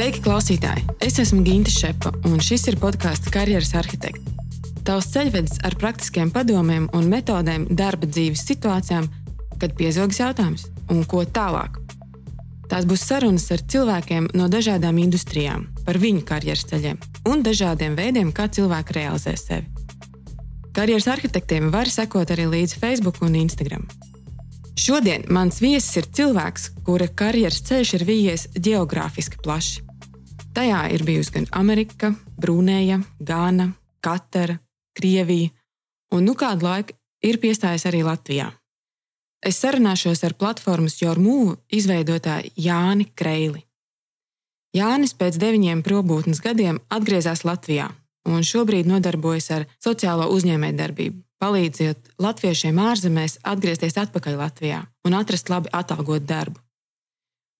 Sveiki, klausītāji! Es esmu Ginta Šepa, un šis ir podkāsts Karjeras arhitekts. Tavs ceļvedis ar praktiskiem padomiem un metodēm darba dzīves situācijām, kad piezogas jautājums, un ko tālāk. Tās būs sarunas ar cilvēkiem no dažādām industrijām, par viņu karjeras ceļiem un dažādiem veidiem, kā cilvēki realizē sevi. Karjeras arhitektiem var sekot arī līdzi Facebook un Instagram. Šodien mans viesis ir cilvēks, kura karjeras ceļš ir vijies geogrāfiski plaši. Tajā ir bijusi gan Amerika, Brunēja, Gāna, Katara, Krievija, un nu kādu laiku ir piestājis arī Latvijā. Es sarunāšos ar platformas Jormūvu izveidotāju Jāni Kreili. Jānis pēc deviņiem probūtnes gadiem atgriezās Latvijā un šobrīd nodarbojas ar sociālo uzņēmējdarbību, palīdzot latviešiem ārzemēs atgriezties atpakaļ Latvijā un atrast labi atalgotu darbu.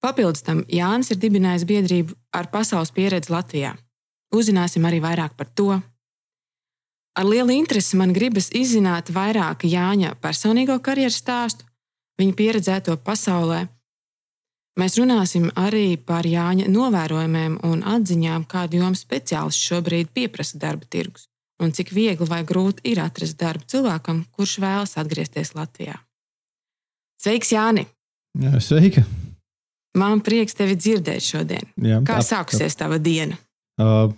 Papildus tam Jānis ir dibinājis biedrību ar pasaules pieredzi Latvijā. Uzzināsim arī vairāk par to, Ar lielu interesi man gribas izzināt vairāk Jāņa personīgo karjeras stāstu, viņa pieredzēto pasaulē. Mēs runāsim arī par Jāņa novērojumiem un atziņām, kādu jomu speciālists šobrīd pieprasa darba tirgus, un cik viegli vai grūti ir atrast darbu cilvēkam, kurš vēlas atgriezties Latvijā. Sveiks, Jāni! Jā, sveika! Man prieks tevi dzirdēt šodien. Jā, Kā ap- sākusies tava diena? Uh,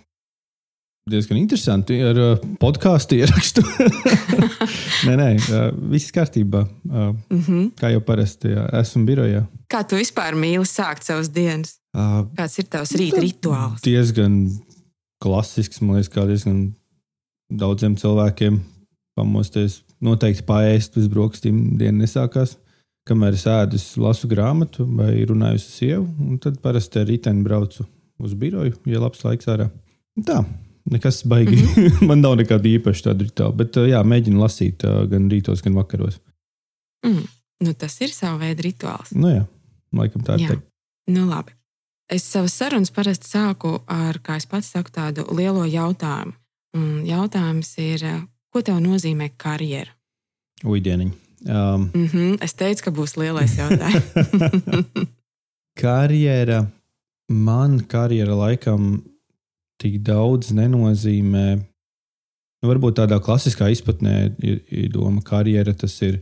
diezgan interesanti ar uh, podkāstu ierakstu. nē, nē, uh, viss kārtībā. Uh, Mm -hmm. kā jau parasti, jā, esmu birojā. Kā tu vispār mīli sākt savas dienas? Uh, Kāds ir tavs rīta rituāls? diezgan klasisks, man liekas, kā diezgan daudziem cilvēkiem pamosties. Noteikti paēst uz brokastīm diena nesākās. Kamēr es ēdu, es lasu grāmatu vai runāju ar sievu, un tad parasti ar riteni braucu uz biroju, ja labs laiks ārā. Tā, nekas baigi. Mm -hmm. Man nav nekāda īpaša tāda rituāla, bet jā, mēģinu lasīt gan rītos, gan vakaros. Mm. Nu, tas ir sava veida rituāls. Nu jā, laikam tā ir. Jā. Nu, labi. Es savas sarunas parasti sāku ar, kā es pats saku, tādu lielo jautājumu. Un jautājums ir, ko tev nozīmē karjera? Uidieniņ. Um, Mm -hmm, es teicu, ka būs lielais jautājums. karjera, man karjera laikam tik daudz nenozīmē. Nu, varbūt tādā klasiskā izpratnē ir, ir doma, ka karjera tas ir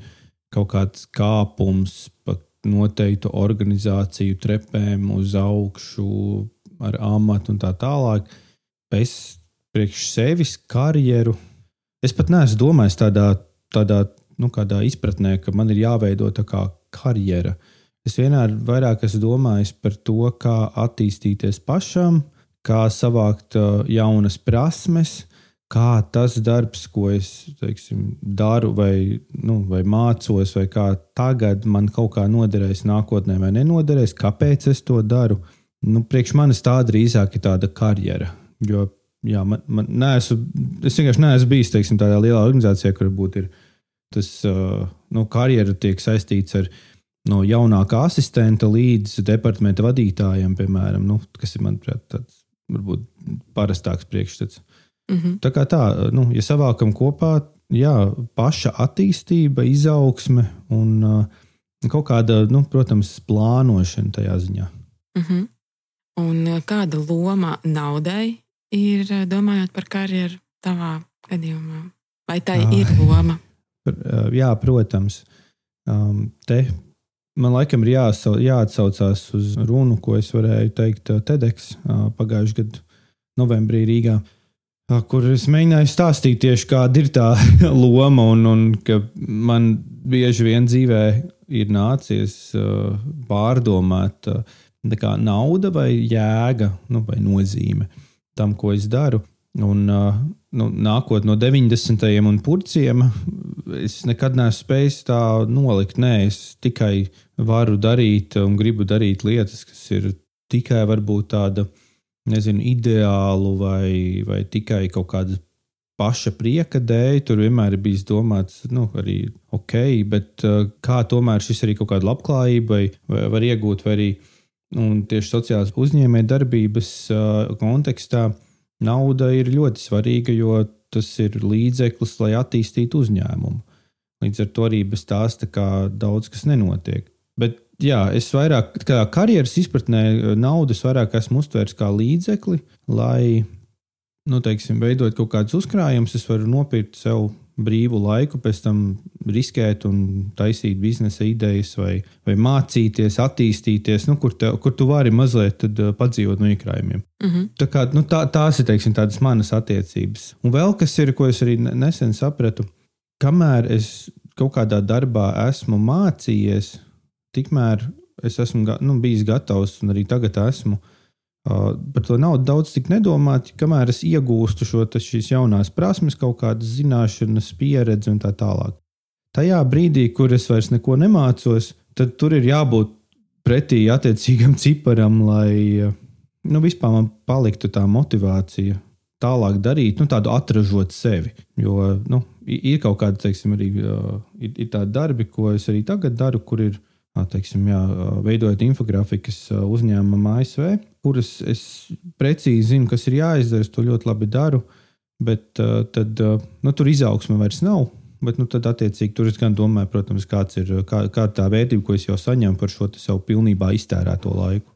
kaut kāds kāpums pa noteiktu organizāciju trepēm uz augšu, ar amatu un tā tālāk. Es priekš sevis karjeru, es pat neesmu domājis tādā, tādā nu, kādā izpratnē, ka man ir jāveido tā kā karjera. Es vienmēr vairāk esmu domājis par to, kā attīstīties pašam, kā savākt uh, jaunas prasmes, kā tas darbs, ko es teiksim, daru, vai, nu, vai mācos, vai kā tagad man kaut kā noderēs nākotnē, vai nenoderēs, kāpēc es to daru. Nu, priekš manis tā drīzāk ir tāda karjera. Jo, jā, man, man neesmu, es vienkārši neesmu bijis teiksim, tādā lielā organizācijā, kur būtu ir tas nu, karjera tiek saistīts ar no jaunākā asistenta līdz departamenta vadītājiem, piemēram, nu, kas ir manuprāt tāds varbūt parastāks priekšstats. mm -hmm. Tā kā tā, nu, ja savākam kopā, jā, paša attīstība, izaugsme un uh, kaut kāda, nu, protams, plānošana tajā ziņā. Mm -hmm. Un kāda loma naudai ir domājot par karjeru tavā gadījumā? Vai tai Ai. ir loma? Jā, protams. Te man laikam ir jāsau, jāatsaucās uz runu, ko es varēju teikt TEDx pagājušajā gadā, novembrī Rīgā. Kur es mēģināju stāstīt tieši kāda ir tā loma, un, un ka man bieži vien dzīvē ir nācies pārdomāt, tā kā nauda vai jēga nu, vai nozīme tam, ko es daru. Un, uh, nu, nākot no 90. un purciem, es nekad neesmu spējis tā nolikt. Nē, es tikai varu darīt un gribu darīt lietas, kas ir tikai varbūt tāda, nezinu, ideālu vai, vai tikai kaut kāda paša prieka dēļ. Tur vienmēr ir bijis domāts, nu, arī ok, bet uh, kā tomēr šis arī kaut kāda labklājība vai, vai var iegūt, vai arī un tieši sociālās uzņēmējdarbības uh, kontekstā nauda ir ļoti svarīga, jo tas ir līdzeklis, lai attīstītu uzņēmumu. Līdz ar to arī bez tās tā daudz kas nenotiek. Bet jā, es vairāk, kā karjeras izpratnē, naudas vairāk esmu uztvērs kā līdzekli, lai, nu, teiksim, veidot kaut kādus uzkrājumus, es varu nopirkt sev brīvu laiku, pēc tam riskēt un taisīt biznesa idejas, vai, vai mācīties, attīstīties, nu, kur, te, kur tu vari mazliet uh, padzīvot no iekrājumiem. Mm -hmm. tā kā, nu, tā, tās ir teiksim, tādas manas attiecības. Un vēl kas ir, ko es arī nesen sapratu, kamēr es kaut kādā darbā esmu mācījies, tikmēr es esmu nu, bijis gatavs, un arī tagad esmu. Uh, par to naudu daudz tik nedomāt, kamēr es iegūstu šo, šīs jaunās prasmes, kaut kādas zināšanas, pieredzi un tā tālāk. Tajā brīdī, kur es vairs neko nemācos, tad tur ir jābūt pretī attiecīgam ciparam, lai nu, vispār man paliktu tā motivācija tālāk darīt, nu, tādu atražot sevi. Jo nu, ir kaut kādi, teiksim, arī ir, ir tādi darbi, ko es arī tagad daru, kur ir teiksim, jā, veidojot infografikas uzņēmumam ASV, kuras es precīzi zinu, kas ir jāizdara. Es to ļoti labi daru, bet tad, nu, tur izaugsme vairs nav. Bet, nu, tad, attiecīgi, tur es gan domāju, protams, kāds ir kā, kā tā vērtība, ko es jau saņemu par šo savu pilnībā iztērēto laiku.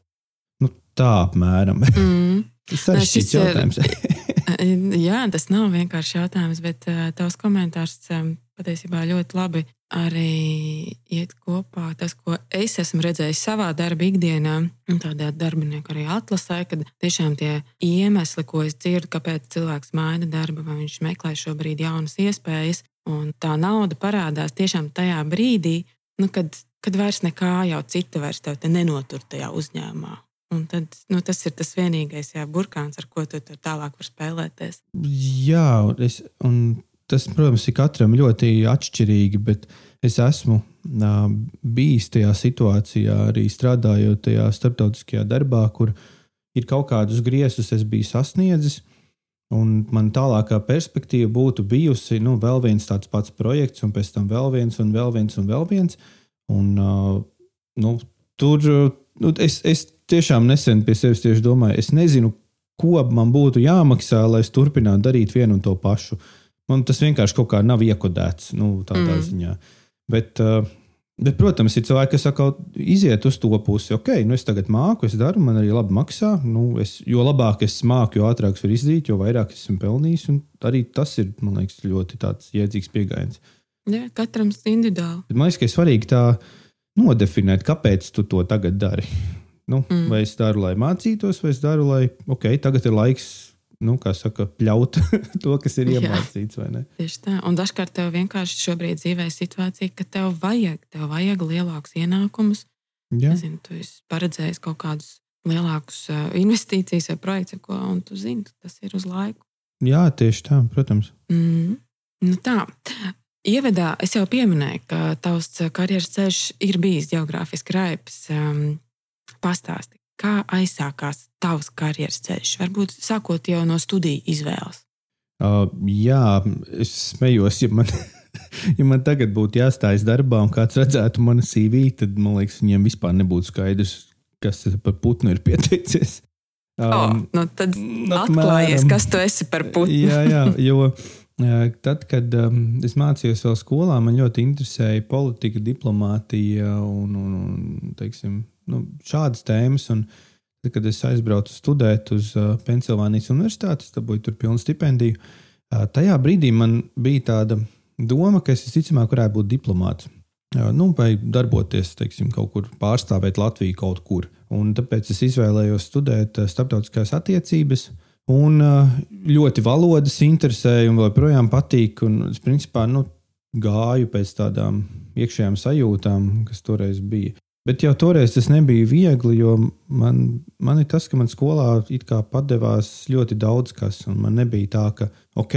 Nu, tā apmēram. Mm. tas ir sarežģīts jautājums. Jā, tas nav vienkārši jautājums, bet uh, tavs komentārs um, patiesībā ļoti labi arī iet kopā tas, ko es esmu redzējis savā darba ikdienā, un tādā darbinieku arī atlasē, kad tiešām tie iemesli, ko es dzirdu, kāpēc cilvēks maina darbu, vai viņš meklē šobrīd jaunas iespējas, un tā nauda parādās tiešām tajā brīdī, nu, kad, kad vairs nekā jau cita vairs tev nenotur tajā uzņēmumā. Un tad, nu, tas ir tas vienīgais jā, burkāns, ar ko tu tālāk vari spēlēties. Jā, es, un tas, protams, ir katram ļoti atšķirīgi, bet es esmu uh, bijis tajā situācijā, arī strādājot tajā starptautiskajā darbā, kur ir kaut kādus griezus es biju sasniedzis. Un man tālākā perspektīva būtu bijusi nu, vēl viens tāds pats projekts, un pēc tam vēl viens, un vēl viens, un vēl viens. Un, uh, nu, tur nu, es, es tiešām nesen pie sevis domāju, es nezinu, ko man būtu jāmaksā, lai es turpinātu darīt vienu un to pašu. Uh, Man tas vienkārši kaut kā nav iekodēts nu, tādā mm. ziņā. Bet, uh, bet, protams, ir cilvēki, kas saka, iziet uz to pusi. Ok, nu es tagad māku, es daru, man arī labi maksā. Nu, es, jo labāk es māku, jo ātrāk es varu izdarīt, jo vairāk esmu pelnījis. Arī tas ir, man liekas, ļoti jēdzīgs pieejams. Jā, katram individuāli. Bet man liekas, ka ir svarīgi tā nodefinēt, kāpēc tu to tagad dari. Nu, mm. Vai es daru, lai mācītos, vai es daru, lai, ok, tagad ir laiks nu, saka, pļaut to, kas ir iemācīts. Tieši tā. Un dažkārt tev vienkārši šobrīd dzīvē ir situācija, ka tev vajag, tev vajag lielākus ienākumus. Nezinu, tu esi paredzējis kaut kādus lielākus investīcijas vai projekts, ko, un tu zini, tas ir uz laiku. Jā, tieši tā, protams. Mm. Nu tā. Ievadā es jau pieminēju, ka tavs karjeras ceļš ir bijis geogrāfiski raips. Um, pastāsti, Kā aizsākās tavs karjeras ceļš? Varbūt sākot jau no studiju izvēles. Uh, jā, es smējos, ja man, ja man tagad būtu jāstājas darbā un kāds redzētu manu CV, tad man liekas, viņiem vispār nebūtu skaidrs, kas par putnu ir pieteicies. Um, oh, nu tad atklājies, kas tu esi par putnu. jā, jā, jo tad, kad um, es mācījos vēl skolā, man ļoti interesēja politika, diplomātija un, un, un teiksim, nu, šādas tēmas. Un, tad, kad es aizbraucu studēt uz uh, Pensilvānijas universitāti, dabūju tur pilnu stipendiju. Uh, tajā brīdī man bija tāda doma, ka es visticamāk varētu būt diplomāts. Uh, nu, vai darboties teiksim, kaut kur, pārstāvēt Latviju kaut kur. Un tāpēc es izvēlējos studēt starptautiskās attiecības. Un ļoti valodas interesēja un joprojām patīk. Un es principā nu, gāju pēc tādām iekšējām sajūtām, kas toreiz bija. Bet jau toreiz tas nebija viegli, jo man, man ir tas, ka man skolā padevās ļoti daudz kas. Man nebija tā, ka, ok,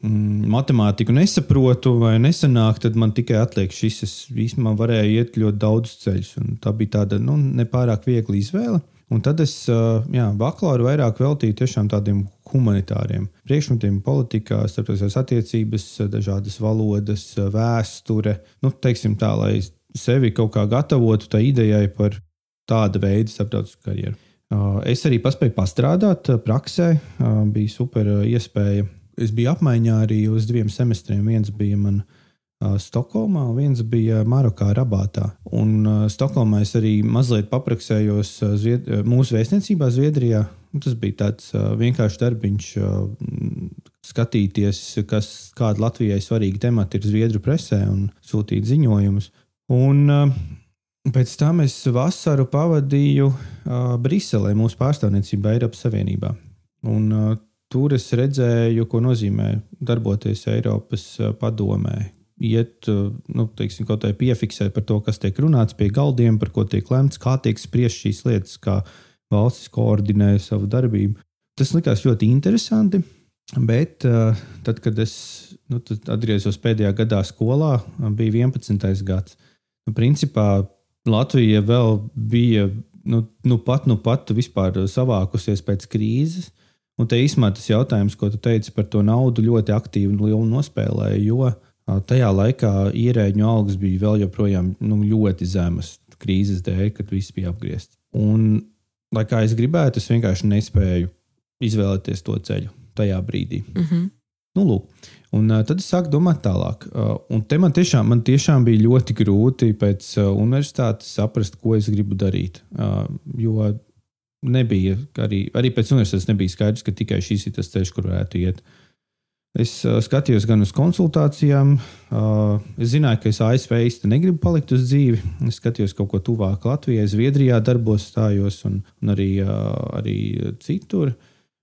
mm, matemātiku nesaprotu vai nesanāk, tad man tikai atliek šis. Es īstenībā varēju iet ļoti daudz ceļus. Tā bija tāda nu, nepārāk viegla izvēle. Un tad es jā, bakalauru vairāk veltīju tiešām tādiem humanitāriem priekšmetiem, politikā, starptautiskās attiecības, dažādas valodas, vēsture. Nu, teiksim tā, lai sevi kaut kā gatavotu tai idejai par tādu veidu starptautisku karjeru. Uh, es arī paspēju pastrādāt uh, praksē, uh, bija super iespēja. Es biju apmaiņā arī uz diviem semestriem. Viens bija man Stokholmā, viens bija Marokā, Rabātā. Un Stokholmā es arī mazliet papraksējos Zvied mūsu vēstniecībā Zviedrijā. Tas bija tāds vienkāršs darbiņš, skatīties, kas, kāda Latvijai svarīga temata ir Zviedru presē un sūtīt ziņojumus. Un pēc tam es vasaru pavadīju Briselē, mūsu pārstāvniecībā Eiropas Savienībā. Un, tur es redzēju, ko nozīmē darboties Eiropas padomē, iet, eh, nu, teiksim, kaut kā piefiksēt par to, kas tiek runāts pie galdiem, par ko tiek lemts, kā tiek spriest šīs lietas, kā valstis koordinē savu darbību. Tas likās ļoti interesanti. Bet tad, kad es nu, atgriezos pēdējā gadā skolā, bija 11. gads. Nu, principā Latvija vēl bija nu, nu pat, nu pat savākusies pēc krīzes. Un te īstenībā tas jautājums, ko tu teici par to naudu, ļoti aktīvi un lielu nospēlēja. Jo Tajā laikā ierēģiņu algas bija vēl joprojām nu, ļoti zemas krīzes dēļ, kad viss bija apgriezts. Un, lai kā es gribētu, es vienkārši nespēju izvēlēties to ceļu tajā brīdī. Mm -hmm. Nu, lūk. Un, uh, tad es sāku domāt tālāk. Uh, un te man tiešām, man tiešām bija ļoti grūti pēc uh, universitātes saprast, ko es gribu darīt. Uh, jo nebija arī, arī pēc universitātes nebija skaidrs, ka tikai šis ir tas ceļš, kur varētu iet. Uh, Es uh, skatījos gan uz konsultācijām. Uh, es zināju, ka es ASV īsti negribu palikt uz dzīvi. Es skatījos kaut ko tuvāk Latvijai, Zviedrijā darbos stājos un, un arī, uh, arī citur.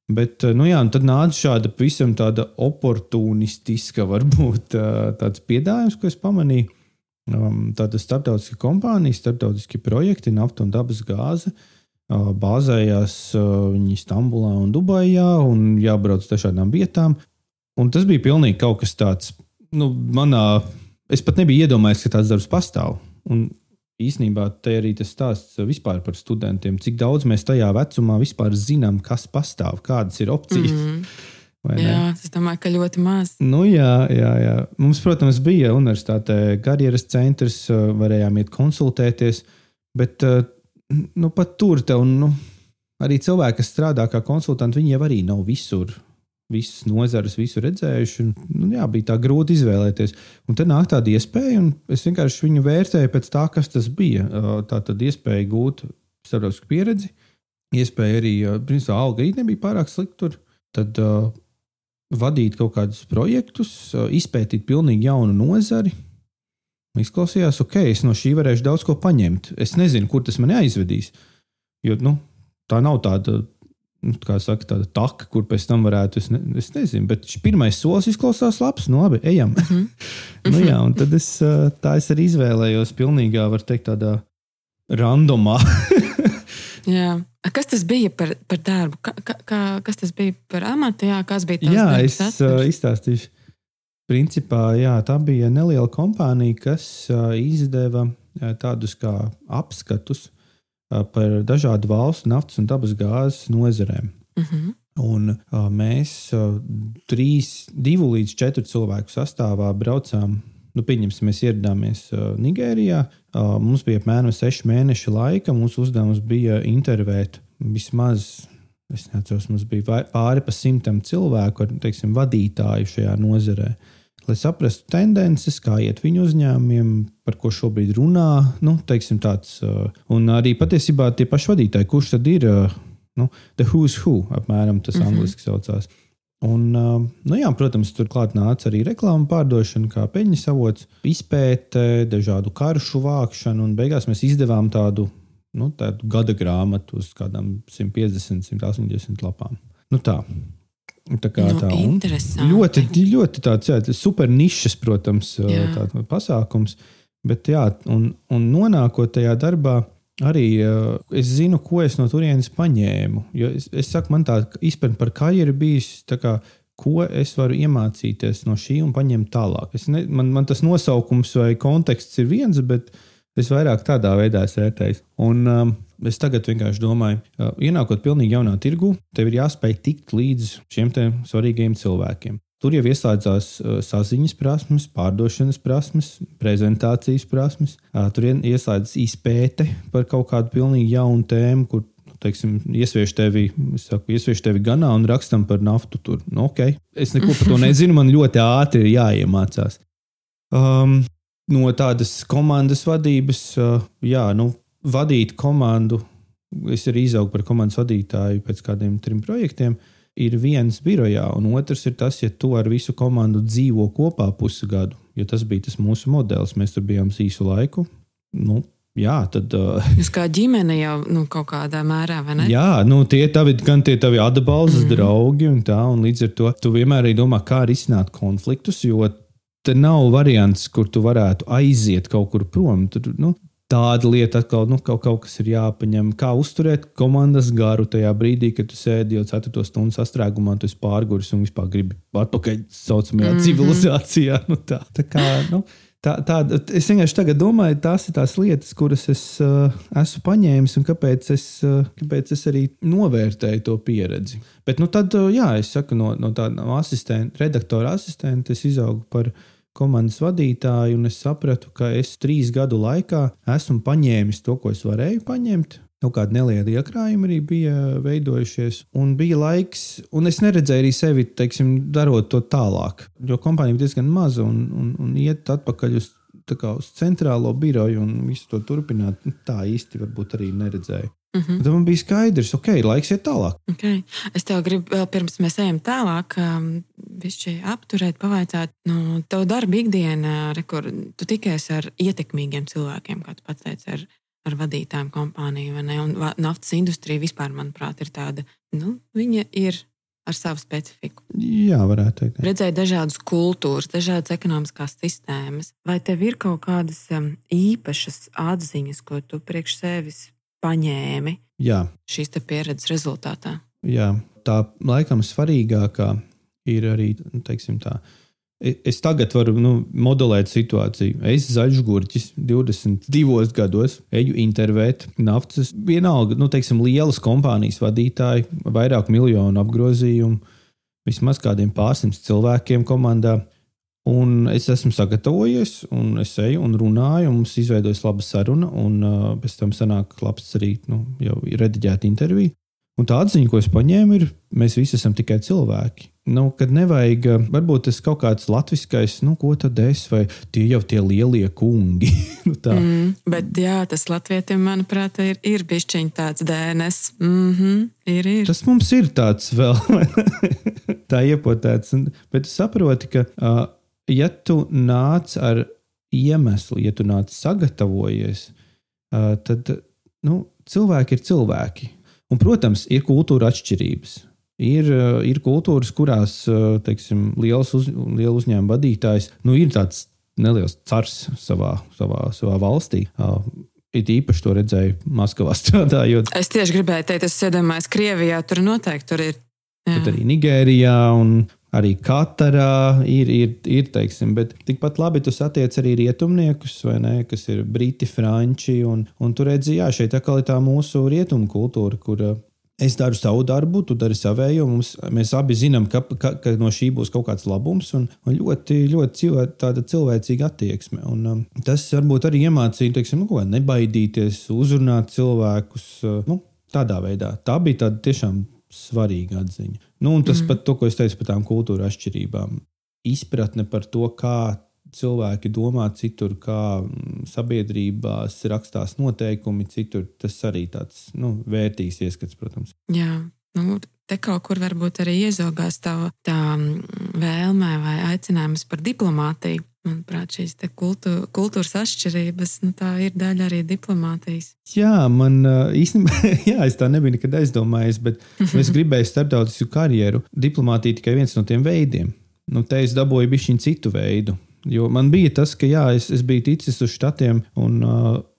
Bet uh, nu jā, tad nāca šāda pavisam tāda oportunistiska, varbūt uh, tāds piedāvājums, ko es pamanīju. Um, tāda starptautiska kompānija, starptautiski projekti, nafta un dabas gāze. Uh, bāzējās uh, viņi Stambulā un Dubajā un jābrauc dažādām vietām. Un tas bija pilnīgi kaut kas tāds, nu, manā. Es pat nebiju iedomājies, ka tāds darbs pastāv. Un īsnībā te arī tas stāsts vispār par studentiem, cik daudz mēs tajā vecumā vispār zinām, kas pastāv, kādas ir opcijas. Mm -hmm. Jā, es domāju, ka ļoti maz. Nu, jā, jā, jā. Mums, protams, bija universitātē karjeras centrs, varējām iet konsultēties, bet nu, pat tur tev, nu, arī cilvēki, kas strādā kā konsultanti, viņi jau arī nav visur visas nozares, visu redzējuši. Un, nu, jā, bija tā grūti izvēlēties. Un tad nāk tāda iespēja, un es vienkārši viņu vērtēju pēc tā, kas tas bija. Tā tad iespēja gūt starptautisku pieredzi, iespēja arī, principā, alga arī nebija pārāk slikta. Tad uh, vadīt kaut kādus projektus, uh, izpētīt pilnīgi jaunu nozari. Izklausījās, ok, es no šī varēšu daudz ko paņemt. Es nezinu, kur tas man aizvedīs. Jo nu, tā nav tāda Nu, kā saka, tāda taka, kur pēc tam varētu, es, ne, es nezinu, bet šis pirmais solis izklausās labs. Nu, labi, ejam. Mm -hmm. nu, jā, un tad es tā es arī izvēlējos pilnīgā, var teikt, tādā randomā. jā. Kas tas bija par, par darbu? Ka, ka, kas tas bija par amatu? Jā, kas bija tas? Jā, es uh, izstāstīšu. Principā jā, tā bija neliela kompānija, kas izdeva tādus kā apskatus par dažādu valstu naftas un dabas gāzes nozarēm. Uh mhm. -huh. Un uh, mēs uh, trīs, divu līdz četru cilvēku sastāvā braucām. Nu, pieņemsim, mēs ieradāmies uh, Nigērijā. Uh, mums bija apmēram seši mēneši laika. Mūsu uzdevums bija intervēt vismaz, es neatceros, mums bija pāri pa simtam cilvēku ar teiksim, vadītāju šajā nozarē. Uh, lai saprastu tendences, kā iet viņu uzņēmumiem, par ko šobrīd runā. Nu, tāds, uh, un arī patiesībā tie paši vadītāji, kurš tad ir uh, nu, the who's who, apmēram tas mm -hmm. angļuiski saucās. Un, uh, nu jā, protams, turklāt nāca arī reklāmas pārdošana, kā peļņas avots, izpēte, dažādu karšu vākšanu, un beigās mēs izdevām tādu, nu, tādu gada grāmatu uz kādām 150, 180 lapām. Nu tā. Tā kā nu, tā ļoti, ļoti tāds jā, super nišas, protams, tāds pasākums. Bet, jā, un, un nonākot tajā darbā, arī es zinu, ko es no turienes paņēmu. Jo es, es saku, man tā izpratne par karjeru bijusi, ko es varu iemācīties no šī un paņemt tālāk. Ne, man, man tas nosaukums vai konteksts ir viens, bet es vairāk tādā veidā vērtēju. Un, um, Es tagad vienkārši domāju, ka ienākot pilnīgi jaunā tirgu, tev ir jāspēj tikt līdz šiem svarīgiem cilvēkiem. Tur jau ieslēdzās uh, saziņas prasmes, pārdošanas prasmes, prezentācijas prasmes. Uh, tur ieslēdzas izpēte par kaut kādu pilnīgi jaunu tēmu, kur teiksim, iesviež tevi, saku, iesviež tevi ganā un rakstam par naftu. Tur. Nu, okay. Es neko par to nezinu, man ļoti ātri ir jāiemācās. Um, no tādas komandas vadības, uh, jā, nu, vadīt komandu. Es arī izaugu par komandas vadītāju pēc kādiem trim projektiem. Ir viens birojā, un otrs ir tas, ja tu ar visu komandu dzīvo kopā pusgadu. Jo tas bija tas mūsu modelis. Mēs tur bijām īsu laiku. Nu, jā, tad. Uh, Jūs kā ģimene jau nu, kaut kādā mērā, vai ne? Jā, nu, tie tavi, gan tie tavi atbalsta mm draugi, un tā, un līdz ar to tu vienmēr arī domā, kā risināt konfliktus, jo te nav variants, kur tu varētu aiziet kaut kur prom. Tur, nu, tāda lieta, atkal nu, kaut, kaut kas ir jāpaņem. Kā uzturēt komandas garu tajā brīdī, kad tu sēdi jau 4 stundu sastrēgumā, tu esi pārguris un vispār gribi atpakaļ saucamajā mm -hmm. civilizācijā. Nu, tā, tā kā, nu, Tā, tā, es vienkārši tagad domāju, tās ir tās lietas, kuras es uh, esmu paņēmis un kāpēc es, uh, kāpēc es arī novērtēju to pieredzi. Bet nu, tad, uh, jā, es saku, no, no tāda no asistenta, redaktora asistenta, es izaugu par komandas vadītāju, un es sapratu, ka es trīs gadu laikā esmu paņēmis to, ko es varēju paņemt, Kaut kāda neliela iekrājuma arī bija veidojušies, un bija laiks, un es neredzēju arī sevi, teiksim, darot to tālāk. Jo kompānija bija diezgan maza, un, un, un iet atpakaļ uz, kā, uz centrālo biroju un visu to turpināt, nu, tā īsti varbūt arī neredzēju. Mm -hmm. Tad man bija skaidrs, ok, laiks iet tālāk. Okay. Es tev gribu vēl pirms mēs ejam tālāk, um, apturēt, pavaicāt, nu, tev darba ikdienā, kur tu tikies ar ietekmīgiem cilvēkiem, kā tu pats teici, ar ar vadītājiem kompāniju. Un naftas industrija vispār, manuprāt, ir tāda, nu, viņa ir ar savu specifiku. Jā, varētu teikt. Jā. Redzēja dažādas kultūras, dažādas ekonomiskās sistēmas. Vai tev ir kaut kādas um, īpašas atziņas, ko tu priekš sevis paņēmi Jā. šīs pieredzes rezultātā? Jā, tā laikam svarīgākā ir arī teiksim, tā Es tagad varu nu, modelēt situāciju. Es zaļš gurķis, 22 gados, eju intervēt naftas, vienalga, nu, teiksim, lielas kompānijas vadītāji, vairāk miljonu apgrozījumu, vismaz kādiem pārsimts cilvēkiem komandā. Un es esmu sagatavojies, un es eju un runāju, un mums izveidojas laba saruna, un uh, pēc tam sanāk labs arī nu, jau rediģēta intervija. Un tā atziņa, ko es paņēmu, ir, mēs visi esam tikai cilvēki. Nu, kad nevajag, varbūt tas kaut kāds latviskais, nu, ko tad es, vai tie jau tie lielie kungi. nu, mm, bet jā, tas latvietiem, manuprāt, ir, ir bišķiņ tāds DNS. Mm -hmm, ir, ir. Tas mums ir tāds vēl, tā iepotēts. Bet tu saproti, ka, uh, ja tu nāc ar iemeslu, ja tu nāc sagatavojies, tad nu, cilvēki ir cilvēki Un, protams, ir kultūra atšķirības. Ir, ir kultūras, kurās teiksim, liels uz, liela uzņēmuma vadītājs nu, ir tāds neliels cars savā, savā, savā valstī. It īpaši to redzēju Maskavā strādājot. Es tieši gribēju teikt, es iedomājos, Krievijā tur noteikti tur ir. Jā. Bet arī Nigērijā un arī Katarā ir, ir, ir teiksim, bet tikpat labi tu satiec arī rietumniekus, ne, kas ir briti, franči. Un, un tu redzi, jā, šeit atkal ir tā mūsu rietumu kultūra, kur uh, es daru savu darbu, tu dari savējo. Mums, mēs abi zinām, ka, ka, ka no šī būs kaut kāds labums un, un ļoti, ļoti cilvē, cilvēcīga attieksme. Un, um, tas varbūt arī iemācīja, teiksim, nu, ko, nebaidīties, uzrunāt cilvēkus. Uh, nu, tādā veidā. Tā bija tāda tiešām svarīga atziņa. Nu, un tas mm. pat to, ko es teicu par tām kultūra atšķirībām. Izpratne par to, kā cilvēki domā citur, kā mm, sabiedrībās rakstās noteikumi citur, tas arī tāds nu, vērtīgs ieskats, protams. Jā, nu, te kaut kur varbūt arī iezogās tā, tā mm, vēlme vai aicinājums par diplomātiju. Manuprāt, šīs kultūra, kultūras atšķirības nu, ir daļa arī diplomātijas. Jā, man īstenībā, jā, es tā nebiju nekad aizdomājies, bet es gribēju starptautisku karjeru. Diplomātija tikai viens no tiem veidiem. Nu, te es dabūju bišķiņu citu veidu. Jo man bija tas, ka jā, es, es biju ticis uz štatiem, un,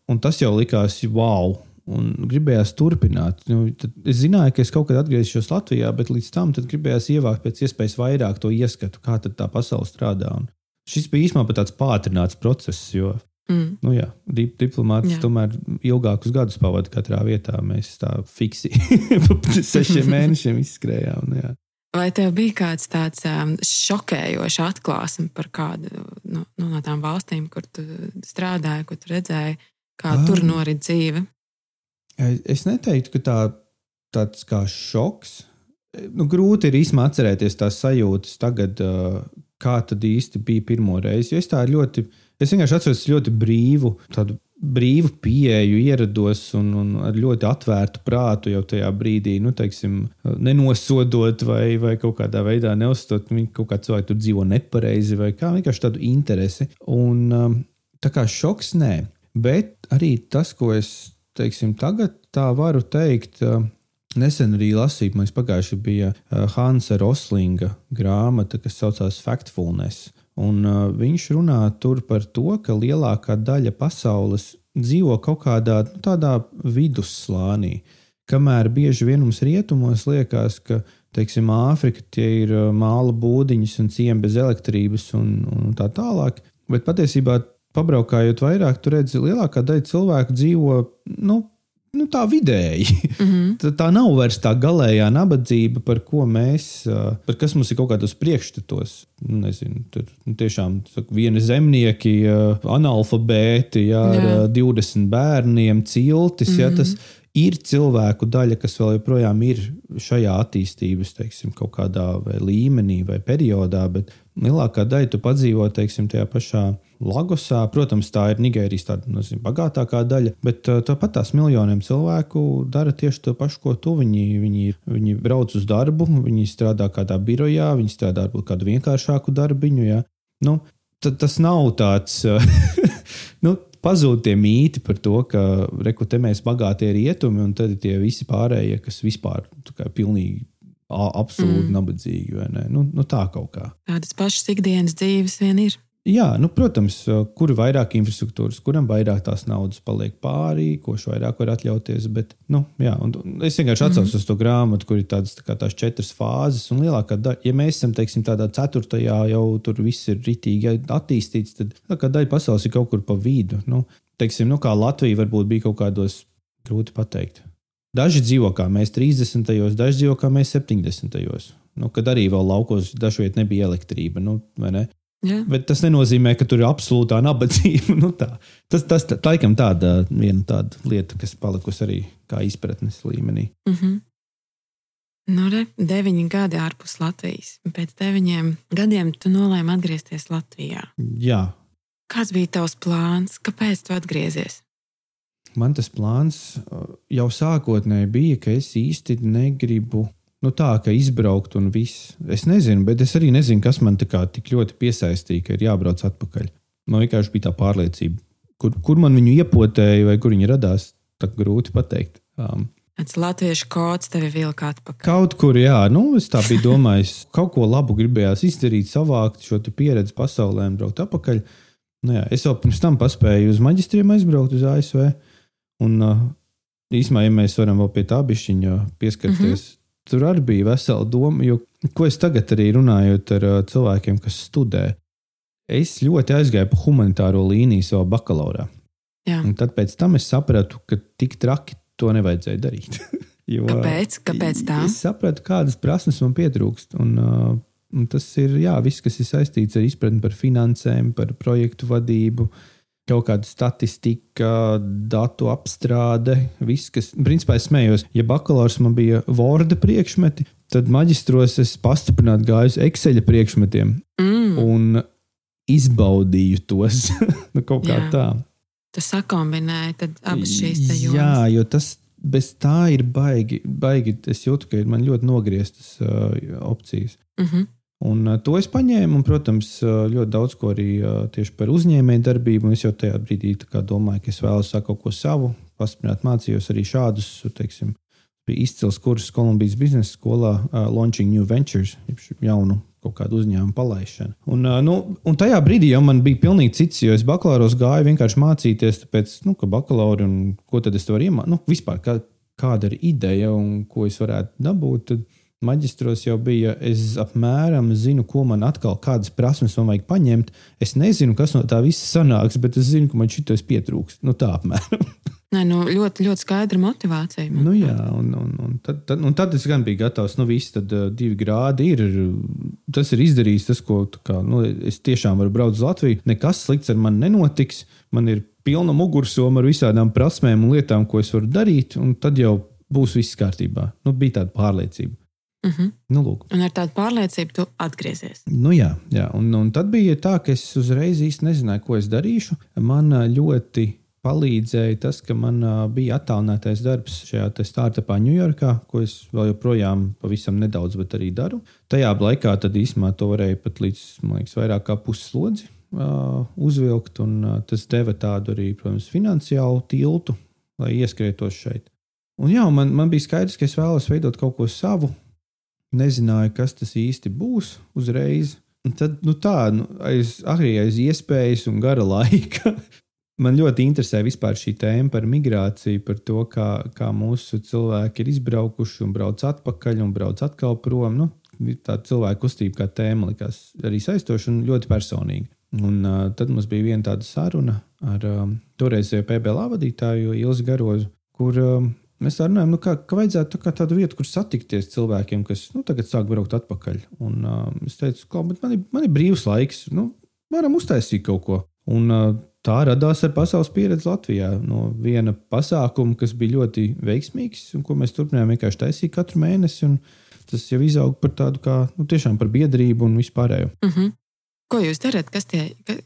un tas jau likās wow. Un gribējās turpināt. Nu, es zināju, ka es kaut kad atgriezīšos Latvijā, bet līdz tam gribējās ievākt pēc iespējas vairāk to ieskatu, kā tā pasaule strādā. Un, Šis bija īstenībā tāds pātrināts process, jo mm. nu, jā, dip, diplomāts jā. tomēr ilgākus gadus pavadīja katrā vietā. Mēs tā fiksi sešiem mēnešiem izskrējām. Nu, jā. Vai tev bija kāds tāds um, šokējošs atklāsme par kādu no, no, no tām valstīm, kur tu strādāji, kur tu redzēji, kā um, tur norit dzīve? Es neteiktu, ka tā, tāds kā šoks. Nu, grūti ir īstenībā atcerēties tās sajūtas tagad, uh, kā tad īsti bija pirmo reizi. Jo es tā ļoti, es vienkārši atceros ļoti brīvu, tādu brīvu pieeju ierados un, un ar ļoti atvērtu prātu jau tajā brīdī, nu, teiksim, nenosodot vai, vai kaut kādā veidā neuzstot, ka kaut kā cilvēki tur dzīvo nepareizi vai kā vienkārši tādu interesi. Un um, tā kā šoks nē, bet arī tas, ko es, teiksim, tagad tā varu teikt, uh, Nesen arī lasīju, man pagājuši bija uh, Hansa Roslinga grāmata, kas saucās Factfulness. Un, uh, viņš runā par to, ka lielākā daļa pasaules dzīvo kaut kādā nu, tādā vidusslānī. Kamēr bieži vien mums rietumos liekas, ka teiksim, Āfrika tie ir uh, māla būdiņas un ciemi bez elektrības un, un tā tālāk. Bet patiesībā, pabraukājot vairāk, tur redzat, lielākā daļa cilvēku dzīvo nu, nu, tā vidēji. Mm -hmm. tā, tā nav vairs tā galējā nabadzība, par ko mēs, par kas mums ir kaut kādos priekšstatos. Nu, nezinu, tur nu, tiešām saka, viena zemnieki, analfabēti, jā, jā. ar 20 bērniem, ciltis. Mm -hmm. jā, tas, ir cilvēku daļa, kas vēl joprojām ir šajā attīstības teiksim, kaut kādā vai līmenī vai periodā, bet lielākā daļa tu padzīvo teiksim, tajā pašā Lagosā. Protams, tā ir Nigērijas tāda nezinu, bagātākā daļa, bet uh, tāpat tās miljoniem cilvēku dara tieši to pašu, ko tu. Viņi, viņi, viņi brauc uz darbu, viņi strādā kādā birojā, viņi strādā varbūt kādu vienkāršāku darbiņu. Ja? Nu, tas nav tāds. nu, Pazūd tie mīti par to, ka rekrutē mēs bagātie rietumi, un tad ir tie visi pārējie, kas vispār ir pilnīgi absolūti mm. nabadzīgi. Nu, nu, tā kaut kā. Tādas pašas ikdienas dzīves vien ir. Jā, nu, protams, kur ir vairāk infrastruktūras, kuram vairāk tās naudas paliek pāri, ko viņš vairāk var atļauties. Bet, nu, jā, es vienkārši atcaucos mm -hmm. uz to grāmatu, kur ir tādas, tā tās četras fāzes. Un lielākā daļa, ja mēs esam teiksim, tādā ceturtajā, jau tur viss ir ritīgi attīstīts, tad lielākā daļa pasaules ir kaut kur pa vidu. Nu, teiksim, nu, kā Latvija varbūt bija kaut kādos, grūti pateikt. Daži dzīvo kā mēs 30. daži dzīvo kā mēs 70. Nu, kad arī vēl laukos dažviet nebija elektrība. Nu, ne? Jā. Bet tas nenozīmē, ka tur ir absolūtā nabadzība. nu, tā. Tas, tas tā, laikam tāda viena tāda lieta, kas palikusi arī kā izpratnes līmenī. Mm -hmm. Nu, re, deviņi gadi ārpus Latvijas. Pēc deviņiem gadiem tu nolēmi atgriezties Latvijā. Jā. Kāds bija tavs plāns? Kāpēc tu atgriezies? Man tas plāns uh, jau sākotnēji bija, ka es īsti negribu nu, tā, ka izbraukt un viss. Es nezinu, bet es arī nezinu, kas man tik ļoti piesaistīja, ka ir jābrauc atpakaļ. Man vienkārši bija tā pārliecība, kur, kur man viņu iepotēja vai kur viņi radās. Tā grūti pateikt. Um, Tas latviešu kods tevi vilka atpakaļ. Kaut kur, jā, nu, es tā biju domājis, kaut ko labu gribējās izdarīt, savākt šo pieredzi pasaulē un braukt atpakaļ. Nu, jā, es jau pirms tam paspēju uz maģistriem aizbraukt uz ASV. Un, uh, īsumā, ja mēs varam vēl pie tā bišķiņa pieskarties, mm -hmm tur arī bija vesela doma, jo ko es tagad arī runājot ar cilvēkiem, kas studē, es ļoti aizgāju pa humanitāro līniju savā bakalaurā. Tad pēc tam es sapratu, ka tik traki to nevajadzēja darīt. jo, Kāpēc? Kāpēc tā? Es sapratu, kādas prasmes man pietrūkst. Un, uh, un tas ir jā, viss, kas ir saistīts ar izpratni par finansēm, par projektu vadību. Uh, kaut kāda statistika, datu apstrāde, viss, kas, principā, es smējos, ja bakalaurs man bija Word priekšmeti, tad maģistros es pastiprināti gāju Excel priekšmetiem mm. un izbaudīju tos nu, kaut kā Jā. tā. Tu sakombinēji abas šīs jomas. Jā, jo tas bez tā ir baigi, baigi. Es jūtu, ka man ļoti nogrieztas uh, opcijas. Mm -hmm. Un uh, to es paņēmu, un, protams, uh, ļoti daudz ko arī uh, tieši par uzņēmēju darbību. Es jau tajā brīdī domāju, ka es vēlos sākt kaut ko savu, pastiprināt, mācījos arī šādus, teiksim, bija izcils kursus Kolumbijas biznesa skolā, uh, Launching New Ventures, jaunu kaut kādu uzņēmumu palaišanu. Un, uh, nu, un tajā brīdī jau man bija pilnīgi cits, jo es bakalauros gāju vienkārši mācīties, tāpēc, nu, ka bakalauri un ko tad es varu iemācīties, nu, vispār kā, kāda ir ideja un ko es varētu dabūt. Tad, Maģistros jau bija, es apmēram zinu, ko man atkal, kādas prasmes man vajag paņemt. Es nezinu, kas no tā visa sanāks, bet es zinu, ka man šitais pietrūkst. Nu, tā apmēram. Nē, nu, ļoti, ļoti skaidra motivācija. Nu, jā, un, un, un, tad, tad, un tad es gan biju gatavs. Nu, viss tad uh, divi grādi ir. Tas ir izdarījis tas, ko kā, nu, es tiešām varu braukt uz Latviju. Nekas slikts ar mani nenotiks. Man ir pilna mugursoma ar visādām prasmēm un lietām, ko es varu darīt, un tad jau būs viss kārtībā. Nu, bija tāda pārliecība. Uh -huh. nu, lūk. Un ar tādu pārliecību tu atgriezies. Nu, jā, jā. Un, un tad bija tā, ka es uzreiz īsti nezināju, ko es darīšu. Man ļoti palīdzēja tas, ka man bija attālinātais darbs šajā startupā Ņujorkā, ko es vēl joprojām pavisam nedaudz, bet arī daru. Tajā laikā tad īstenībā to varēja pat līdz liekas, vairāk kā puslodzi uh, uzvilkt, un uh, tas deva tādu arī, protams, finansiālu tiltu, lai ieskrietos šeit. Un jā, man, man bija skaidrs, ka es vēlos veidot kaut ko savu. Nezināju, kas tas īsti būs uzreiz. Un tad, nu tā, nu, aiz, arī aiz iespējas un gara laika. Man ļoti interesē vispār šī tēma par migrāciju, par to, kā, kā mūsu cilvēki ir izbraukuši un brauc atpakaļ un brauc atkal prom. Nu, tā cilvēku kustība kā tēma likās arī saistoša un ļoti personīga. Un, uh, tad mums bija viena tāda saruna ar um, toreizējo PBL vadītāju Ilzi Garozu, kur um, mēs tā runājam, nu, kā, ka vajadzētu tā kā tādu vietu, kur satikties cilvēkiem, kas nu, tagad sāk braukt atpakaļ. Un, uh, es teicu, ka man, ir, man ir brīvs laiks, nu, varam uztaisīt kaut ko. Un, uh, tā radās ar pasaules pieredzi Latvijā. No viena pasākuma, kas bija ļoti veiksmīgs un ko mēs turpinājām vienkārši taisīt katru mēnesi. Tas jau izauga par tādu kā nu, tiešām par biedrību un vispārējo. Uh -huh. Ko jūs darat? Kas, tie,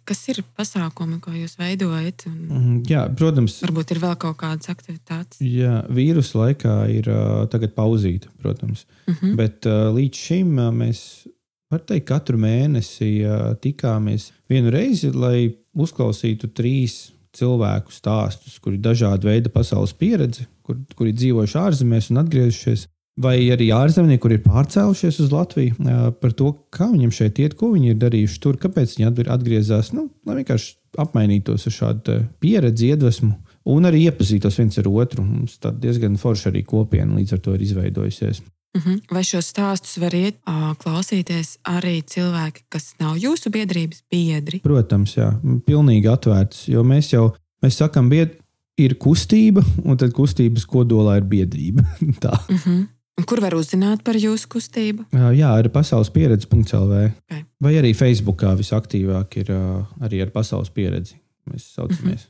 kas ir pasākumi, ko jūs veidojat? Un Mm, Jā, protams, varbūt ir vēl kaut kādas aktivitātes. jā, vīrusu laikā ir tagad pauzīta, protams. Uh -huh. Bet līdz šim mēs, var teikt, katru mēnesi tikāmies vienu reizi, lai uzklausītu trīs cilvēku stāstus, kuri ir dažādi veidi pasaules pieredze, kur, kuri dzīvojuši ārzemēs un atgriežušies. Vai arī ārzemnieki, kur ir pārcēlušies uz Latviju, par to, kā viņiem šeit iet, ko viņi ir darījuši tur, kāpēc viņi atgr- atgriezās. Nu, lai vienkārši apmainītos ar šādu pieredzi, iedvesmu un arī iepazītos viens ar otru. Mums tāda diezgan forša arī kopiena līdz ar to ir izveidojusies. -huh. Vai šos stāstus var iet klausīties arī cilvēki, kas nav jūsu biedrības biedri? Protams, jā, pilnīgi atvērts, jo mēs jau mēs sakām, bied, ir kustība, un tad kustības kodolā ir biedrība. Tā. Uh -huh. Kur var uzzināt par jūsu kustību? Jā, ar pasaules pieredzi.CLV. Okay. Vai arī Facebookā visaktīvāk ir arī ar pasaules pieredzi. Mēs saucamies.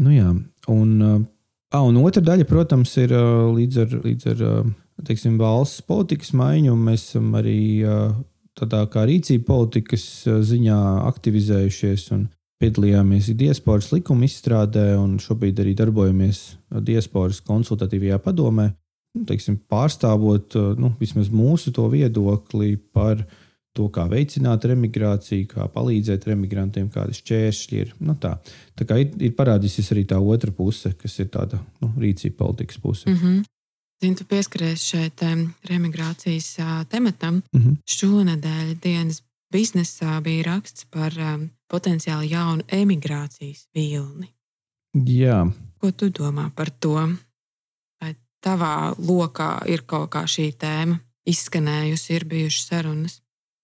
Nu, jā, un, ā, un otra daļa, protams, ir līdz ar, līdz ar teiksim, valsts politikas maiņu. Mēs esam arī tādā kā rīcība politikas ziņā aktivizējušies un piedalījāmies diasporas likuma izstrādē, un šobrīd arī darbojamies diasporas konsultatīvajā padomē. Teiksim, pārstāvot ā, nu, vismaz mūsu to viedokli par to, kā veicināt remigrāciju, kā palīdzēt remigrantiem, kādi šķēršļi ir. Nu, tā tā kā ir, ir parādījusies arī tā otra puse, kas ir tāda nu, rīcība politikas puse. Uh -huh. Zinu, tu pieskaries šeit em, remigrācijas tematam. Mm -hmm. Šonadēļ dienas biznesā bija raksts par um, potenciāli jaunu emigrācijas vilni. Jā, Ko tu domā par to? Tavā lokā ir kaut kā šī tēma izskanējusi, ir bijušas sarunas?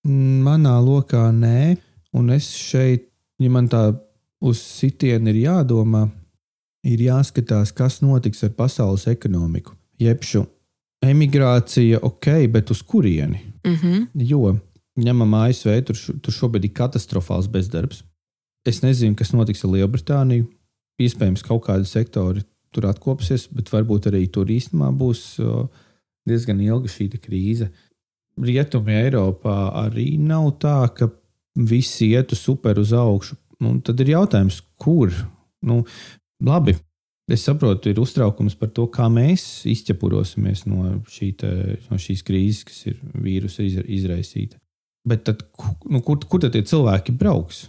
manā lokā nē, un es šeit, ja man tā uz sitienu ir jādomā, ir jāskatās, kas notiks ar pasaules ekonomiku. Jebšu emigrācija, ok, bet uz kurieni? Uh -huh. Jo ņemam ASV, tur, tur šobrīd ir katastrofāls bezdarbs. Es nezinu, kas notiks ar Lielbritāniju. Iespējams, kaut kādi sektori tur atkopsies, bet varbūt arī tur īstenībā būs diezgan ilga šī krīze. Rietumē Eiropā arī nav tā, ka visi ietu super uz augšu. Nu, tad ir jautājums, kur? Nu, labi, es saprotu, ir uztraukums par to, kā mēs izķepurosimies no, šī te, no šīs krīzes, kas ir vīrusa izra- izraisīta. Bet tad, nu, kur, kur tad tie cilvēki brauks?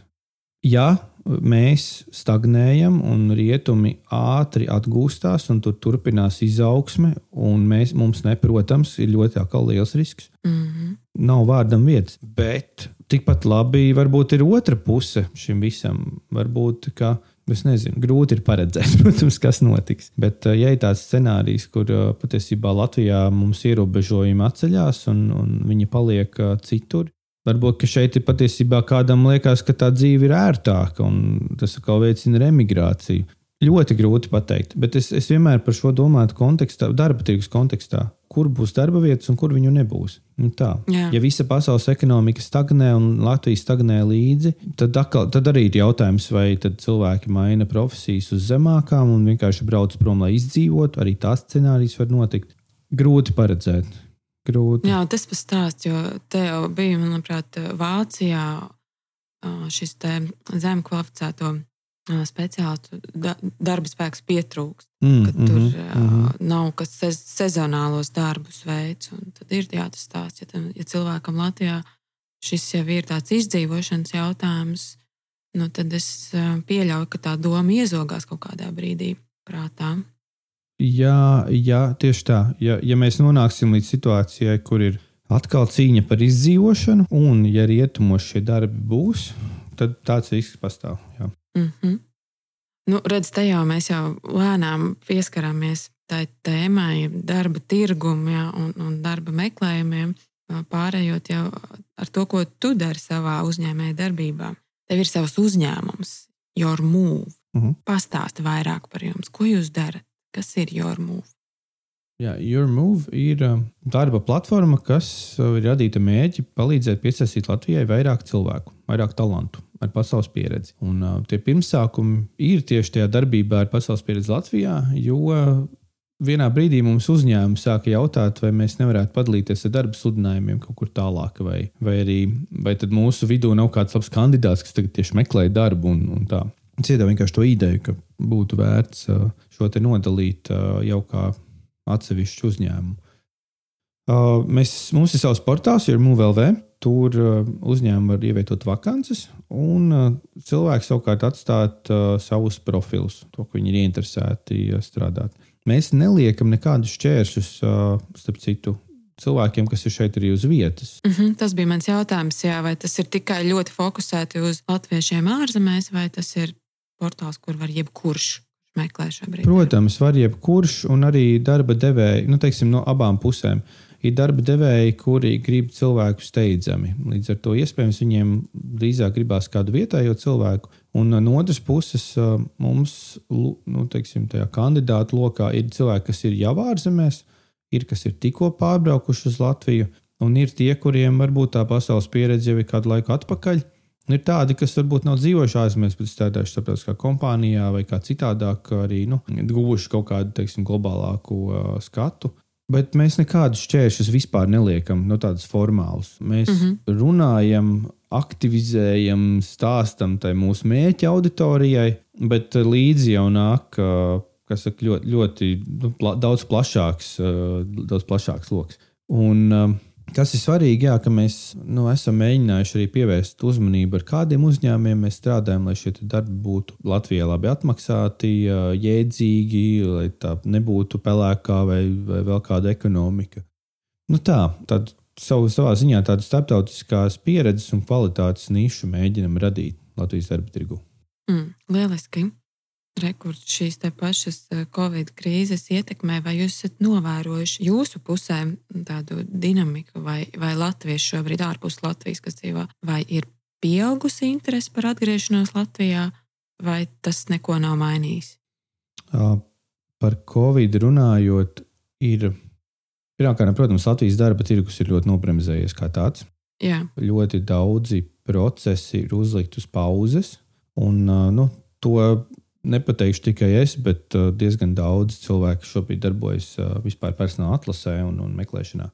Ja mēs stagnējam un rietumi ātri atgūstās, un tur turpinās izaugsme, un mēs, mums, ne, protams, ir ļoti liels risks. Uh -huh. Nav vārdam vietas, bet tikpat labi varbūt ir otra puse šim visam. Varbūt, ka Es nezinu, grūti ir paredzēt, protams, kas notiks. Bet, eh, ja ir tāds scenārijs, kur eh, patiesībā Latvijā mums ierobežojumi atceļās un, un viņi paliek eh, citur, varbūt šeit ir patiesībā kādam liekas, ka tā dzīve ir ērtāka un tas atkal veicina remigrāciju. Ļoti grūti pateikt, bet es, es vienmēr par šo domāju kontekstā, darba tirgus kontekstā, kur būs darba vietas un kur viņu nebūs. Nu tā. Jā. Ja visa pasaules ekonomika stagnē un Latvija stagnē līdzi, tad, atkal, tad arī ir jautājums, vai cilvēki maina profesijas uz zemākām un vienkārši brauc prom, lai izdzīvotu. Arī tas scenārijs var notikt. Grūti paredzēt. Grūti. Jā, tas pats stāsts, jo te jau bija, manuprāt, Vācijā šis zem kvalificēto speciālistu da, darba spēks pietrūkst. Mm, Ka tur mm nav kas sez, sezonālos darbus veids. un Tad ir jā, tas stāsts, ja, tam- ja cilvēkam Latvijā šis jau ir tāds izdzīvošanas jautājums, nu, tad es pieļauju, ka tā doma iezogās kaut kādā brīdī prātā. Jā, jā, tieši tā. Ja, ja mēs nonāksim līdz situācijai, kur ir atkal cīņa par izdzīvošanu, un ja rietumos šie darbi būs, tad tāds risks pastāv. Jā. Mm -hmm. nu, redz, te jau mēs jau lēnām pieskaramies tai tēmai, darba tirgumam un, un darba meklējumiem, pārējot jau ar to, ko tu dari savā uzņēmēja darbībā. Tev ir savs uzņēmums, Your Move. Mhm. Pastāsti vairāk par jums, ko jūs darat, kas ir Your Move. Jā, Your Move ir um, darba platforma, kas uh, ir radīta mērķi palīdzēt piesaistīt Latvijai vairāk cilvēku, vairāk talantu ar pasaules pieredzi. Un, uh, tie pirmsākumi ir tieši tajā darbībā ar pasaules pieredzi Latvijā, jo uh, vienā brīdī mums uzņēmumi sāka jautāt, vai mēs nevarētu padalīties ar darba sludinājumiem kaut kur tālāk, vai, vai arī vai mūsu vidū nav kāds labs kandidāts, kas tagad tieši meklē darbu un, un tā. Cietā vienkārši to ideju, ka būtu vērts uh, šo te nodalīt uh, jau kā atsevišķu uzņēmumu. Uh, mēs, mums ir savs portāls, ir MUVLV. Tur uh, uzņēmumi var ievietot vakances, un uh, cilvēki savukārt atstāt uh, savus profilus, to, ko viņi ir ieinteresēti uh, strādāt. Mēs neliekam nekādus šķēršļus, uh, starp citu, cilvēkiem, kas ir šeit arī uz vietas. Mm -hmm, tas bija mans jautājums, jā, vai tas ir tikai ļoti fokusēti uz latviešiem ārzemēs, vai tas ir portāls, kur var jebkurš meklēt šobrīd? Protams, var jebkurš, un arī darba devēji, nu, teiksim, no abām pusēm. Ir darba devēji, kuri grib cilvēku steidzami. Līdz ar to iespējams viņiem drīzāk gribās kādu vietējo cilvēku. Un no otras puses, mums, nu, teiksim, tajā kandidātu lokā ir cilvēki, kas ir jau ārzemēs, ir kas ir tikko pārbraukuši uz Latviju, un ir tie, kuriem varbūt tā pasaules pieredze jau ir kādu laiku atpakaļ. Un Ir tādi, kas varbūt nav dzīvojuši ārzemēs, bet strādājuši starptautiskā kompānijā vai kā citādāk, arī nu, guvuši kaut kādu teiksim, globālāku uh, skatu. Bet mēs nekādus šķēršļus vispār neliekam, no tādas formālas. Mēs mm -hmm. runājam, aktivizējam, stāstam tai mūsu mērķa auditorijai, bet līdzi jau nāk kas saka, ļoti, ļoti nu, pla, daudz plašāks, daudz plašāks lokus. Un kas ir svarīgi, jā, ka mēs nu, esam mēģinājuši arī pievērst uzmanību, ar kādiem uzņēmumiem mēs strādājam, lai šie darbi būtu Latvijā labi atmaksāti, jēdzīgi, lai tā nebūtu pelēkā vai, vai vēl kāda ekonomika. Nu tā, tad savu, savā ziņā tādu starptautiskās pieredzes un kvalitātes nišu mēģinam radīt Latvijas darba tirgu. Mm, lieliski. Rekord šīs te pašas eh, Covid krīzes ietekmē, vai jūs esat novērojuši jūsu pusē tādu dinamiku, vai, vai latvieši šobrīd ārpus Latvijas, kas dzīvo, vai ir pieaugusi interese par atgriešanos Latvijā, vai tas neko nav mainījis? Par Covid runājot, ir pirmkārt, protams, Latvijas darba tirgus ir ļoti nobremzējies kā tāds. Jā, Ļoti daudzi procesi ir uzlikti uz pauzes, un nu, to nepateikšu tikai es, bet ā, diezgan daudz cilvēku šobrīd darbojas ā, vispār personāla atlasē un, un meklēšanā.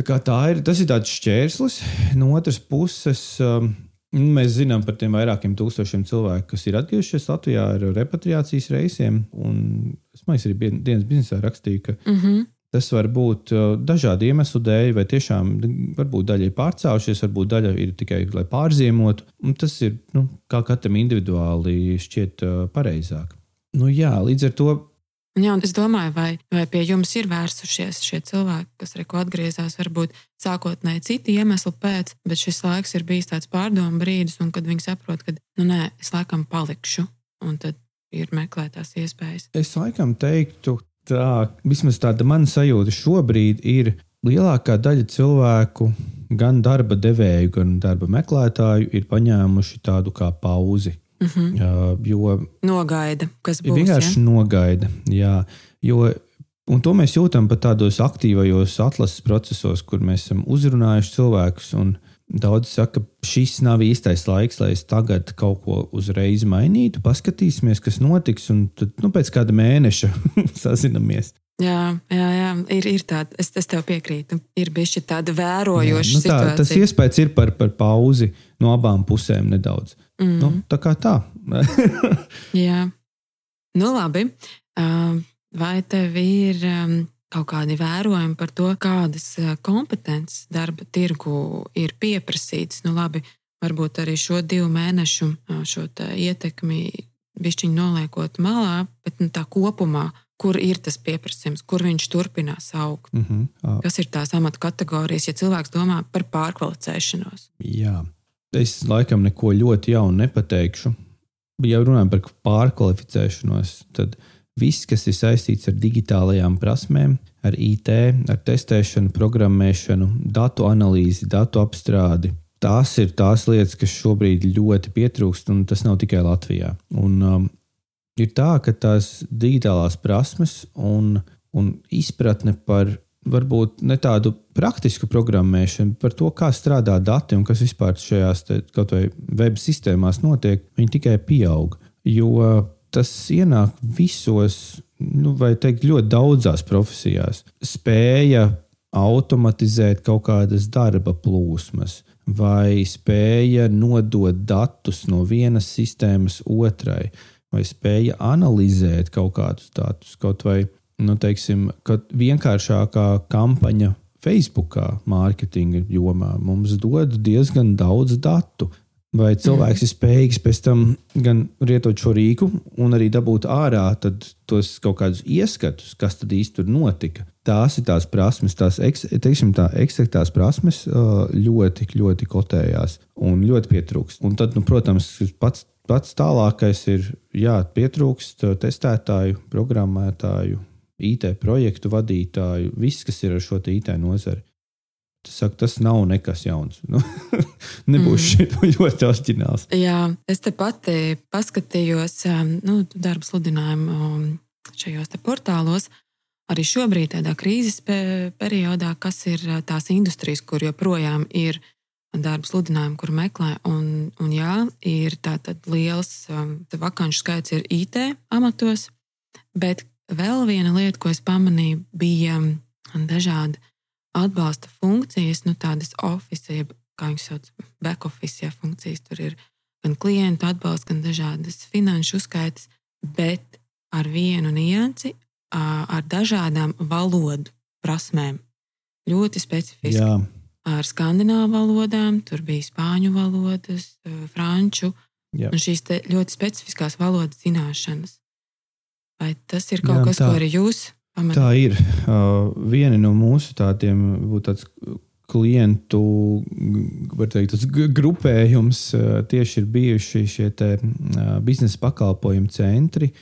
Tā tā ir, tas ir tāds šķērslis. No otras puses, um, nu, mēs zinām par tiem vairākiem tūkstošiem cilvēku, kas ir atgriezušies Latvijā ar repatriācijas reisiem. Un es domāju, arī dienas biznesā rakstīju, ka mm -hmm. Tas var būt uh, dažādu iemeslu dēļ, vai tiešām varbūt daļai pārcēlušies, varbūt daļa ir tikai lai pārziemotu. Un tas ir nu, kā katram individuāli šķiet uh, pareizāk. Nu, jā, līdz ar to Jā, es domāju, vai, vai pie jums ir vērsušies šie cilvēki, kas reko atgriezās, varbūt sākotnēji citu iemeslu pēc, bet šis laiks ir bijis tāds pārdomu brīdis, un kad viņi saprot, ka, nu, nē, es laikam palikšu, un tad ir meklētās iespējas. Es laikam teiktu, tā vismaz tāda mana sajūta šobrīd ir lielākā daļa cilvēku, gan darba devēju, gan darba meklētāju, ir paņēmuši tādu kā pauzi. Mm -hmm. Jā, Jo Nogaida, kas būs. vienkārši Ja? nogaida. Jā, jo, un to mēs jūtam pat tādos aktīvajos atlases procesos, kur mēs esam uzrunājuši cilvēkus. un Daudz saka, ka šis nav īstais laiks, lai es tagad kaut ko uzreiz mainītu. Paskatīsimies, kas notiks, un tad nu, pēc kāda mēneša sazinamies. Jā, jā, jā. Ir, ir tāda, es, es tev piekrītu. Ir bijusi tāda vērojoša nu, tā, situācija. tas iespējas ir par, par pauzi no abām pusēm nedaudz. Mm. Nu, tā kā tā. Jā, nu labi. Vai tev ir um, kaut kādi vērojumi par to, kādas uh, kompetences darba tirgu ir pieprasītas? Nu, labi, varbūt arī šo divu mēnešu uh, šo ietekmi bišķiņu noliekot malā, bet nu, tā kopumā, kur ir tas pieprasījums, kur viņš turpinās augt. Mm -hmm. Kas ir tās amata kategorijas, ja cilvēks domā par pārkvalificēšanos? Jā, es laikam neko ļoti jaunu nepateikšu. Ja runājam par pārkvalificēšanos, tad viss, kas ir saistīts ar digitālajām prasmēm, ar IT, ar testēšanu, programmēšanu, datu analīzi, datu apstrādi, tās ir tās lietas, kas šobrīd ļoti pietrūkst, un tas nav tikai Latvijā. Un, um, ir tā, ka tās digitālās prasmes un, un izpratne par varbūt ne tādu praktisku programmēšanu, par to, kā strādā dati un kas vispār šajās te, kaut vai web sistēmās notiek, viņi tikai pieaug. Jo tas ienāk visos, nu, vai teikt, ļoti daudzās profesijās. Spēja automatizēt kaut kādas darba plūsmas, vai spēja nodot datus no vienas sistēmas otrai, vai spēja analizēt kaut kādus datus, kaut vai nu, teiksim, vienkāršākā kampaņa Facebookā, mārketinga jomā mums dod diezgan daudz datu. Vai cilvēks ir spējīgs pēc tam gan lietot šo rīku, un arī dabūt ārā tos kaut kādus ieskatus, kas tad īsti tur notika. Tās ir tās prasmes, tās teiksim, tā, ekstraktās prasmes ļoti, ļoti kotējās un ļoti pietrūkst. Un tad, nu, protams, pats, pats tālākais ir, jā, pietrūkst testētāju, programmētāju, IT projektu vadītāju, viss, kas ir ar šo IT nozari. Saka, tas nav nekas jauns. Nu, nebūs mm. ļoti oriģināls. Jā, es te pati paskatījos nu, darba sludinājumu šajos portālos. Arī šobrīd, tādā krīzes periodā, kas ir tās industrijas, kur joprojām ir darba sludinājumi, kur meklē. Un, un jā, ir tātad liels vakanču skaits ir IT amatos, bet vēl viena lieta, ko es pamanīju, bija dažādi atbalsta funkcijas, nu, tādas oficiālas, jeb kā viņas sauc, back office ja, funkcijas. Tur ir gan klientu atbalsts, gan dažādas finanšu uzskaitas, bet ar vienu niansi, ar dažādām valodu prasmēm. Ļoti specifiski. Jā. Ar skandināvu valodām, tur bija spāņu valodas, franču Jā. un šīs ļoti specifiskās valodas zināšanas. Vai tas ir kaut Jā, kas, tā. ko arī jūs Pamanīt. Tā ir. Uh, viena no mūsu tādiem tāds klientu teikt, grupējums tieši ir bijuši šie te, biznesa pakalpojumu centri,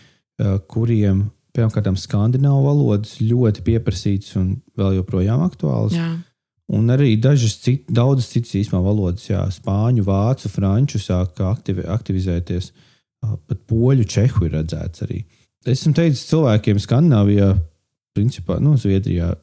kuriem pirmkārt skandināvu valodas ļoti pieprasītas un vēl joprojām aktuāls. Jā. Un arī dažas cit, daudzas citas īstenībā valodas, jā, spāņu, vācu, franču sāk aktivi, aktivizēties. Pat poļu, čehu ir redzēts arī. Esmu teicis cilvēkiem Skandināvijā, principā, nu, Zviedrijā.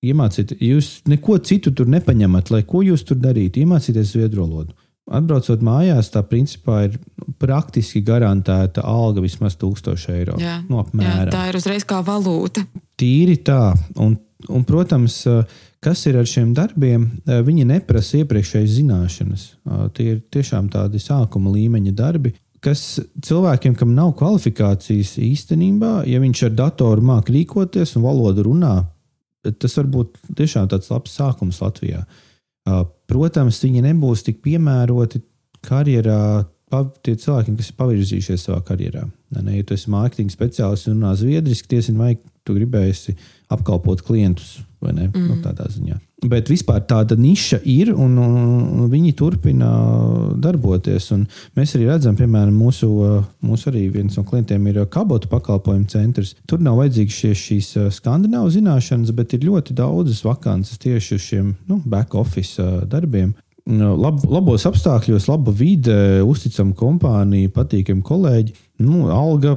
Iemācīt, jūs neko citu tur nepaņemat, lai ko jūs tur darītu. Iemācīties zviedru valodu. Atbraucot mājās, tā principā ir praktiski garantēta alga vismaz 1000 eiro. Jā, nu, jā, tā ir uzreiz kā valūta. Tīri tā. Un, un, protams, kas ir ar šiem darbiem, viņi neprasa iepriekšējas zināšanas. Tie ir tiešām tādi sākuma līmeņa darbi, kas cilvēkiem, kam nav kvalifikācijas īstenībā, ja viņš ar datoru māca rīkoties un valodu runā, tas var būt tiešām tāds labs sākums Latvijā. Protams, viņi nebūs tik piemēroti karjerā tie cilvēki, kas ir pavirzījušies savā karjerā. Ne, ja tu esi mārketinga speciālists un runā zviedriski, tiesa vai tu gribēsi apkalpot klientus vai ne? Mm. Nu, tādā ziņā. Bet vispār tāda niša ir, un, un viņi turpina darboties. Mēs arī redzam, piemēram, mūsu, mūsu arī viens no klientiem ir kabotu pakalpojumu centrs. Tur nav vajadzīgas šie, šīs skandināvu zināšanas, bet ir ļoti daudzas vakances tieši uz šiem nu, back office darbiem. Lab, labos apstākļos, laba vide, uzticama kompānija, patīkami kolēģi. Nu, alga,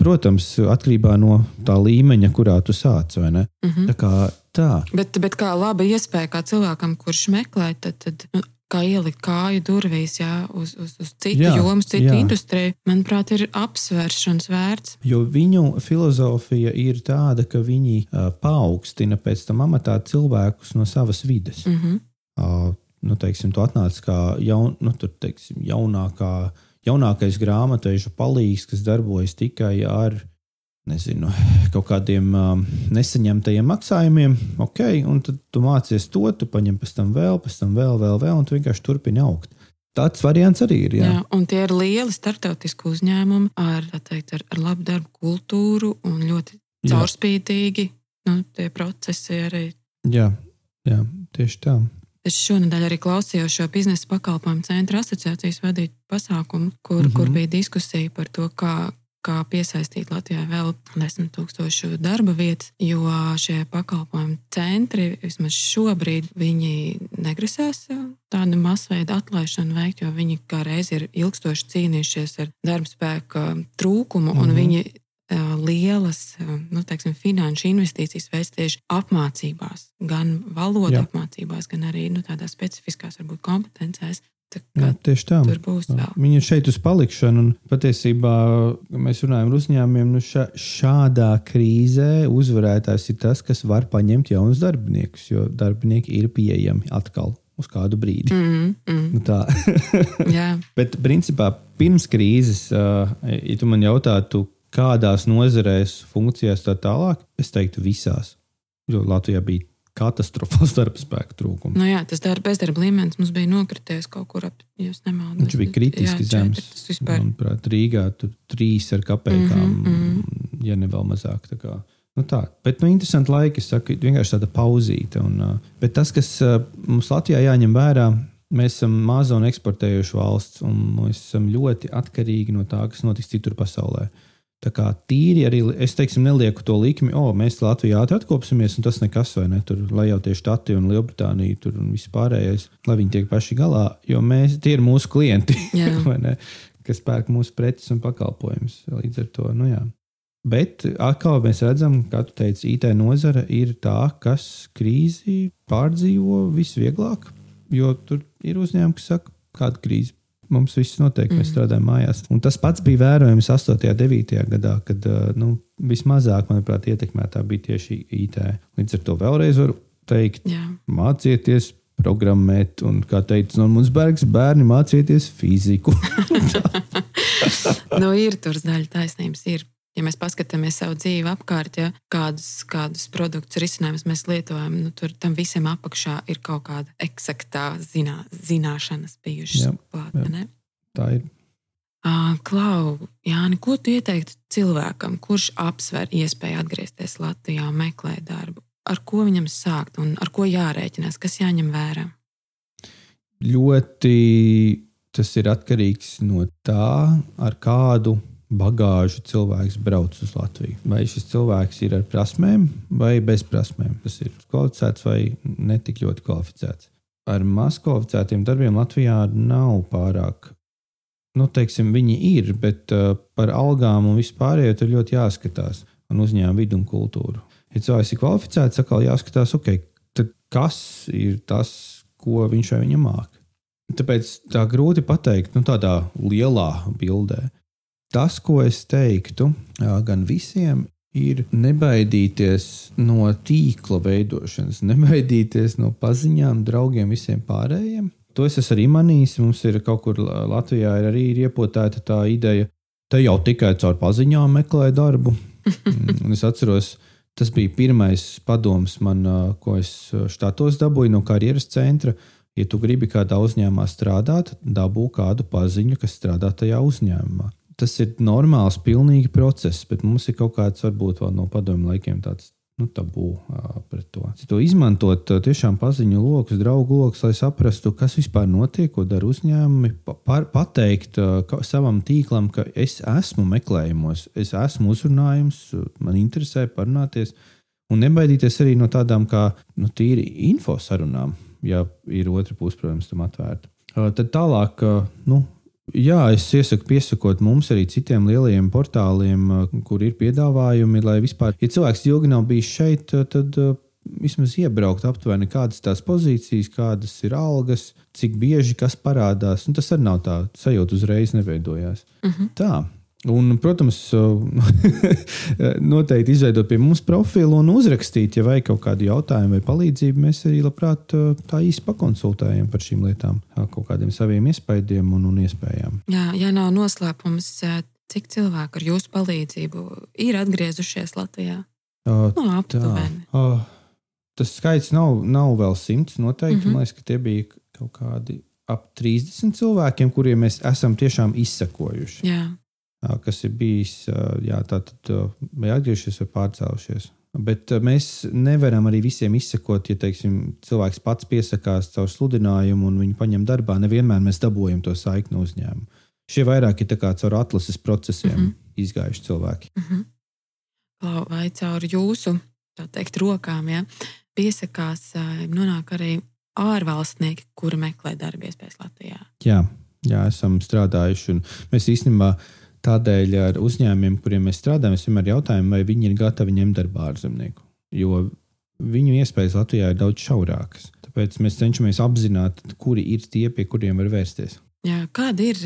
protams, atkarībā no tā līmeņa, kurā tu sāc. Mm -hmm. Tā kā tā. Bet, bet kā laba iespēja kā cilvēkam, kurš meklē, tad, tad nu, kā ielikt kāju durvīs jā, uz, uz, uz citu Jā, jomu, citu jā. industriju, manuprāt, ir apsvēršanas vērts. Jo viņu filozofija ir tāda, ka viņi uh, paaugstina pēc tam amatā cilvēkus no savas vides. Mm -hmm. Uh, nu, teiksim, tu atnāc kā jaun, nu, tur, teiksim, jaunākā, jaunākais grāmatveža palīgs, kas darbojas tikai ar nezinu, kaut kādiem um, nesaņemtajiem maksājumiem. Ok, un tad tu mācies to, tu paņem pēc tam vēl, pēc tam vēl, vēl, vēl un tu vienkārši turpini augt. Tāds variants arī ir. Jā. Jā, un tie ir lieli starptautiski uzņēmumi ar, teikt, ar, ar labu darbu kultūru un ļoti caurspīdīgi. Nu, tie procesi arī. Jā, jā, tieši tā. Es šonadēļ arī klausījos šo biznesa pakalpojumu centra asociācijas vadītu pasākumu, kur, mm. -hmm. kur bija diskusija par to, kā, kā piesaistīt Latvijai vēl desmit tūkstošu darba vietas, jo šie pakalpojumu centri vismaz šobrīd viņi negrasās tādu masveida atlaišanu veikt, jo viņi kā reiz ir ilgstoši cīnījušies ar darba spēka trūkumu, mm -hmm. un Mhm. viņi lielas nu, teiksim, finanšu investīcijas veids tieši apmācībās, gan valodu Jā. apmācībās, gan arī nu, tādās specifiskās varbūt, kompetencēs. Tā Jā, kā tieši tā. vēl. Viņi ir šeit uz palikšanu, un patiesībā kad mēs runājam par uzņēmumiem. Nu ša, šādā krīzē uzvarētājs ir tas, kas var paņemt jaunus darbiniekus, jo darbinieki ir pieejami atkal uz kādu brīdi. Mm, mm, Nu, tā. jā, Bet, principā, pirms krīzes, ja tu man jautātu, kādās nozarēs, funkcijās tā tālāk, es teiktu, visās. Jo Latvijā bija katastrofāls darba spēka trūkums. nu, jā tas darba bezdarba līmenis mums bija nokrities kaut kur ap, ja nemaldos. Viņš bija kritiski zems. Manuprāt, Rīgā tur trīs ar kapekām, mm -hmm. ja ne vēl mazāk. tā kā. Nu tā. Bet nu, interesanti laiki, es saku, vienkārši tāda pauzīte. Un, uh, bet tas, kas uh, mums Latvijā jāņem vērā, mēs esam maza un eksportējoša valsts, un mēs esam ļoti atkarīgi no tā, kas notiks citur pasaulē. Tā kā tīri arī es teiksim, nelieku to likmi, o, mēs Latvijā ātri atkopsimies, un tas nekas, vai ne? Tur, lai jau tie štati un Lielbritānija tur un viss pārējais, lai viņi tiek paši galā, jo mēs, tie ir mūsu klienti, kas pērk mūsu preces un pakalpojumus. Līdz ar to, nu jā. Bet atkal mēs redzam, kā tu teici, IT nozara ir tā, kas krīzi pārdzīvo visvieglāk. Jo tur ir uzņēmumi, kas saka, kāda krīze mums viss notiek, mēs Mhm. strādājam mājās. Un tas pats bija vērojams 8. un 9. gadā, kad nu, vismazāk, manuprāt, ietekmētā bija tieši IT. Līdz ar to vēlreiz varu teikt, Jā. mācieties programmēt, un, kā teica Normons Bergs, bērni mācieties fiziku. nu, ir tur daļa taisnības. Ir. Ja mēs paskatāmies savu dzīvi apkārt, ja, kādus, kādus produktus, risinājumus mēs lietojam, nu, tur tam visam apakšā ir kaut kāda eksaktā zinā, zināšanas bijušas Jā, klāt. jā. Tā ir. Klau, Jāni, ko tu ieteiktu cilvēkam, kurš apsver iespēju atgriezties Latvijā un meklēt darbu? Ar ko viņam sākt un ar ko jārēķinās, kas jāņem vērā? ļoti tas ir atkarīgs no tā, ar kādu bagāžu cilvēks brauc uz Latviju. Vai šis cilvēks ir ar prasmēm vai bez prasmēm. Tas ir kvalificēts vai netik ļoti kvalificēts. Ar maz kvalificētiem darbiem Latvijā nav pārāk. Nu, teiksim, viņi ir, bet uh, par algām un vispārējo tur ļoti jāskatās. Un uzņēmuma vidu un kultūru. Ja cilvēks ir kvalificēts, atkal jāskatās, ok, tad kas ir tas, ko viņš vai viņa māca. Tāpēc tā grūti pateikt, nu, tādā lielā bildē. Tas, ko es teiktu, gan visiem, ir nebaidīties no tīkla veidošanas, nebaidīties no paziņām, draugiem, visiem pārējiem. To es arī manījis. Mums ir kaut kur Latvijā ir arī ir iepotēta tā ideja, te jau tikai caur paziņām meklē darbu. Mm, Un es atceros, tas bija pirmais padoms man, ko es štatos dabūju no karjeras centra. Ja tu gribi kādā uzņēmumā strādāt, dabū kādu paziņu, kas strādā tajā uzņēmumā. Tas ir normāls, pilnīgi process, bet mums ir kaut kāds, varbūt vēl no padomju laikiem, tāds nu, tabū pret to. To izmantot tiešām paziņu lokus, draugu lokus, lai saprastu, kas vispār notiek, ko dara uzņēmumi, pa, par, pateikt ka, savam tīklam, ka es esmu meklējumos, es esmu uzrunājums, man interesē parunāties. Un nebaidīties arī no tādām kā nu, tīri info sarunām, ja ir otra puse, protams, tam atvērta. Tad tālāk, nu, jā, es iesaku piesakot mums arī citiem lielajiem portāliem, uh, kur ir piedāvājumi, lai vispār, ja cilvēks ilgi nav bijis šeit, uh, tad uh, vismaz iebraukt aptuveni, kādas tās pozīcijas, kādas ir algas, cik bieži kas parādās. Nu, tas arī nav tā sajūta uzreiz neveidojās. Uh -huh. Tā. Un, protams, noteikti izveidot pie mums profilu un uzrakstīt, ja vajag kaut kādu jautājumu vai palīdzību. Mēs arī labprāt tā īsi pakonsultējam par šīm lietām, kaut kādiem saviem iespaidiem un, un iespējām. Jā, ja nav noslēpums, cik cilvēku ar jūsu palīdzību ir atgriezušies Latvijā? Uh, no, nu, aptuveni. Uh, tas skaits nav, nav vēl simts. Noteikti. Mm -hmm. Man liekas, ka tie bija kaut kādi ap 30 cilvēkiem, kuriem mēs esam tiešām izsakojuši. Jā. Kas ir bijis, jā, tātad vai atgriežies vai pārcēlušies. Bet mēs nevaram arī visiem izsekot, ja teiksim, cilvēks pats piesakās caur sludinājumu un viņu paņem darbā. Nevienmēr mēs dabūjam to saikni uzņēmumu. Šie vairāk ir caur atlases procesiem mm -hmm. izgājuši cilvēki. Mm -hmm vai caur jūsu teikt, rokām ja, piesakās, nonāk arī ārvalstnieki, kuri meklē darba iespējas Latvijā. Jā, jā, esam strādājuši. Mēs īstenībā tādēļ ar uzņēmumiem, kuriem mēs strādājam, mēs vienmēr jautājam, vai viņi ir gatavi ņemt darbā ārzemnieku. Jo viņu iespējas Latvijā ir daudz šaurākas. Tāpēc mēs cenšamies apzināt, kuri ir tie, pie kuriem var vērsties. Jā, kāda ir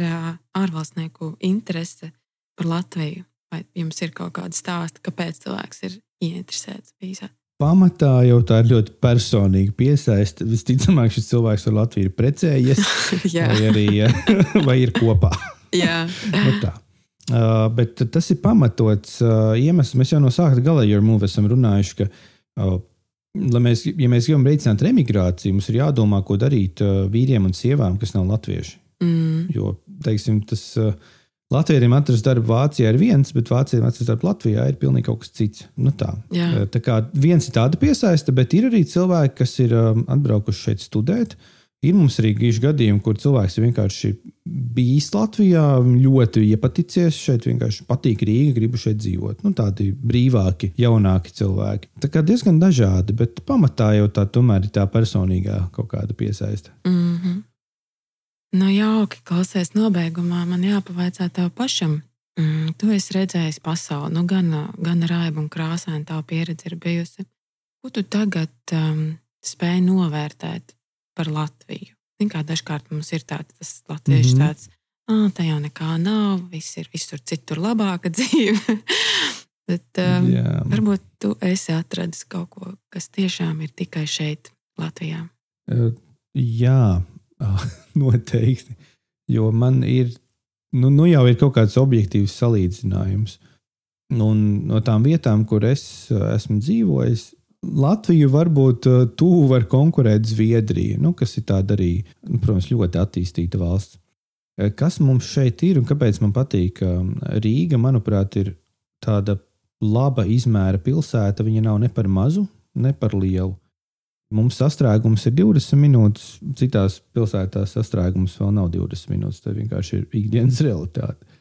ārvalstnieku interese par Latviju? Vai jums ir kaut kāda stāsta, kāpēc cilvēks ir ieinteresēts vīzā? Pamatā jau tā ir ļoti personīga piesaiste. Visticamāk, šis cilvēks ar Latviju ir precējies, vai arī vai ir kopā. Jā, nu tā. Uh, bet tas ir pamatots uh, iemesls. Mēs jau no sākuma gala ar Mūvu esam runājuši, ka, uh, mēs, ja mēs gribam veicināt remigrāciju, mums ir jādomā, ko darīt uh, vīriem un sievām, kas nav latvieši. Mm. Jo, teiksim, tas. Uh, Latvijam atrast darbu Vācijā ir viens, bet Vācijam atrast darbu Latvijā ir pilnīgi kaut kas cits. Nu tā. Jā. tā kā viens ir tāda piesaiste, bet ir arī cilvēki, kas ir um, atbraukuši šeit studēt. Ir mums arī gīži gadījumi, kur cilvēks vienkārši bijis Latvijā, ļoti iepaticies šeit, vienkārši patīk Rīga, gribu šeit dzīvot. Nu, tādi brīvāki, jaunāki cilvēki. Tā kā diezgan dažādi, bet pamatā jau tā tomēr ir tā personīgā kaut kāda piesaiste. Mm -hmm. Nu, jauki klausies nobeigumā. Man jāpavaicā tev pašam. Mm, tu esi redzējis pasauli, nu, gan, gan raibu un krāsainu tā pieredze ir bijusi. Ko tu tagad um, spēj novērtēt par Latviju? Zin, kā dažkārt mums ir tāds, latviešu mm -hmm. tāds, ah, tā jau nekā nav, viss ir visur citur labāka dzīve. Bet um, Jā. varbūt tu esi atradis kaut ko, kas tiešām ir tikai šeit, Latvijā. Uh, jā, Noteikti. Jo man ir, nu, nu jau ir kaut kāds objektīvs salīdzinājums. Un no tām vietām, kur es esmu dzīvojis, Latviju varbūt tuvu var konkurēt Zviedrija, nu, kas ir tāda arī, nu, protams, ļoti attīstīta valsts. Kas mums šeit ir un kāpēc man patīk? Rīga, manuprāt, ir tāda laba izmēra pilsēta. Viņa nav ne par mazu, ne par lielu. Mums sastrēgums ir 20 minūtes, citās pilsētās sastrēgums vēl nav 20 minūtes. Tas vienkārši ir ikdienas realitāte.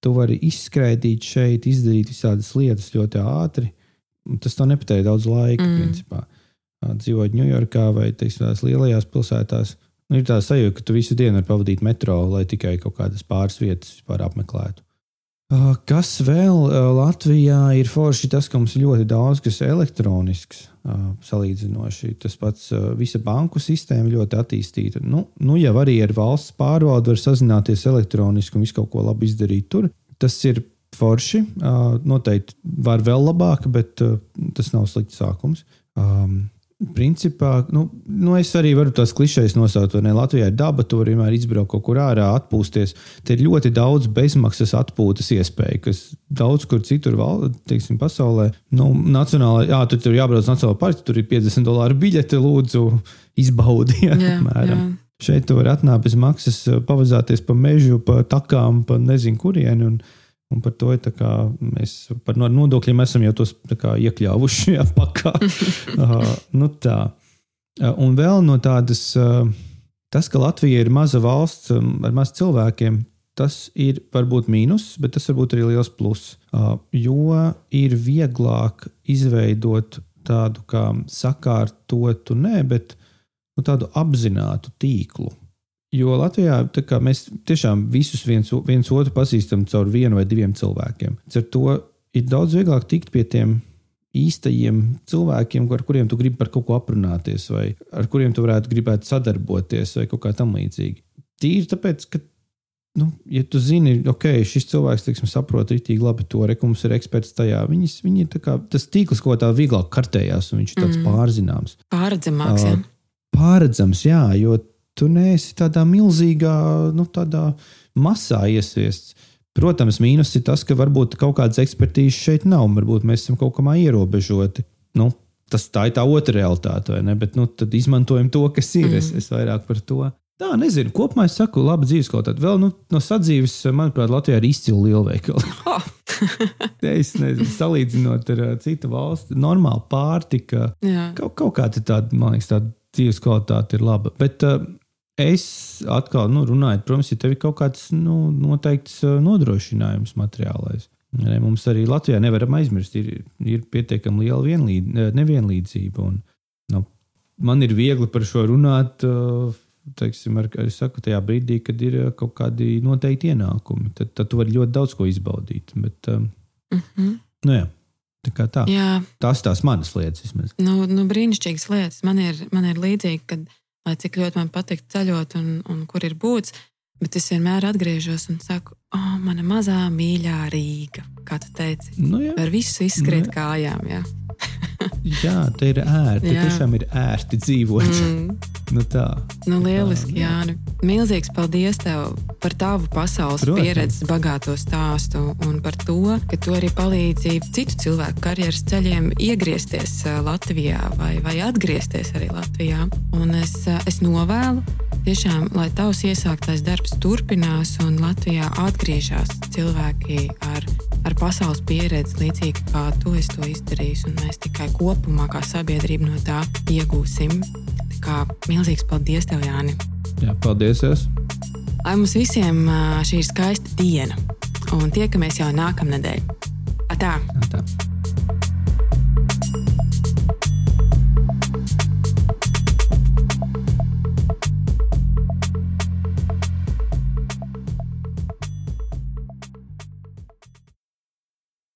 Tu vari izskraidīt šeit, izdarīt visādas lietas ļoti ātri. Tas tev nepatēja daudz laika, mm. principā. Dzīvojot Ņujorkā vai tādās lielajās pilsētās, nu, ir tā sajūta, ka tu visu dienu vari pavadīt metro, lai tikai kaut kādas pāris vietas vispār apmeklētu. Kas vēl Latvijā ir forši? Tas, ka mums ir ļoti daudz kas elektronisks, salīdzinoši. Tas pats visa banku sistēma ļoti attīstīta. Nu, nu jau arī ar valsts pārvaldu var sazināties elektroniski un visu kaut ko labi izdarīt tur. Tas ir forši. Noteikti var vēl labāk, bet tas nav slikts sākums. Principā, nu, nu es arī varu tās klišejas nosaukt, ne? Latvijā ir daba, tu vari vienmēr izbraukt kaut kur ārā, atpūsties. Te ir ļoti daudz bezmaksas atpūtas iespēju, kas daudz kur citur, val, teiksim, pasaulē. Nu, nacionālā, jā, tu tur jābrauc nacionālā parka, tur ir 50 dolāru biļete, lūdzu, izbaudi. Ja, jā, jā. Šeit tu vari atnākt bez maksas, pavazāties pa mežu, pa takām, pa nezinu kurieni. Un, Un par to kā, mēs par nodokļiem esam jau tos kā, iekļāvuši šajā pakā. uh, nu tā. uh, un vēl no tādas, uh, tas, ka Latvija ir maza valsts um, ar maz cilvēkiem, tas ir varbūt mīnus, bet tas varbūt arī liels pluss. Uh, jo ir vieglāk izveidot tādu kā sakārtotu, ne, bet nu, tādu apzinātu tīklu. Jo Latvijā mēs tiešām visus viens, viens otru pazīstam caur vienu vai diviem cilvēkiem. Ar to ir daudz vieglāk tikt pie tiem īstajiem cilvēkiem, ar kuriem tu gribi par kaut ko aprunāties, vai ar kuriem tu varētu gribēt sadarboties, vai kaut kā tam līdzīga. Tīri tāpēc, ka, nu, ja tu zini, ok, šis cilvēks teiksim, saprot rītīgi labi to, rekums ir eksperts tajā, viņas, viņi ir kā, tas tīkls kā tā vieglāk kartējās, un viņš ir tāds mm. pārzināms. Pārredzamāks. Uh, pārredzams, jā, jo tu neesi tādā milzīgā, nu, tādā masā iesviests. Protams, mīnus ir tas, ka varbūt kaut kādas ekspertīzes šeit nav. Varbūt mēs esam kaut kā ierobežoti. Nu, tas tā ir tā otra realitāte, vai ne? Bet nu, tad izmantojam to, kas ir. Mm. Es, es vairāk par to. Tā, nezinu, kopumā es saku, labi dzīves kvalitāte. Vēl nu, no sadzīves, manuprāt, Latvijā ir izcili lielveikali. Oh. es nezinu, salīdzinot ar citu valsti, normāla pārtika. Jā. Kaut, kaut kā tāda, man liekas, tāda dzīves kvalitāte ir laba. Bet uh, es atkal nu, runāju, protams, ja tev ir kaut kāds nu, noteikts uh, nodrošinājums materiālais. Ne, mums arī Latvijā nevaram aizmirst, ir, ir pietiekami liela vienlīd, uh, nevienlīdzība. Un, nu, man ir viegli par šo runāt. Uh, teiksim, ar, ar saku, tajā brīdī, kad ir kaut kādi noteikti ienākumi, tad, tad tu vari ļoti daudz ko izbaudīt. Bet, um, mm -hmm. nu, jā. Tā kā tā. Jā. Tās tās manas lietas vismaz. Nu, nu, brīnišķīgas lietas. Man ir, man ir līdzīgi, kad, lai cik ļoti man patīk ceļot un, un kur ir būts, bet es vienmēr atgriežos un saku, oh, mana mazā mīļā Rīga, kā tu teici. Nu, jā. Ar visu izskriet nu, jā. kājām. Jā. jā, tā ir ērti. Jā. Tiešām ir ērti dzīvot. Mm. Nu tā. Nu, lieliski, tā, Jāni. Milzīgs paldies tev par tavu pasaules Protams. pieredzes bagāto stāstu un par to, ka tu arī palīdzi citu cilvēku karjeras ceļiem iegriezties Latvijā vai, vai atgriezties arī Latvijā. Un es, es novēlu tiešām, lai tavs iesāktais darbs turpinās un Latvijā atgriežas cilvēki ar, ar pasaules pieredzi, līdzīgi kā tu to izdarījis. Mēs tikai kopumā, kā sabiedrība, no tā iegūsim. Kā milzīgs paldies tev, Jāni! Jā, paldies! Es. Lai mums visiem šī ir skaista diena, un tiekamies jau nākamnedēļ. Atā! Atā.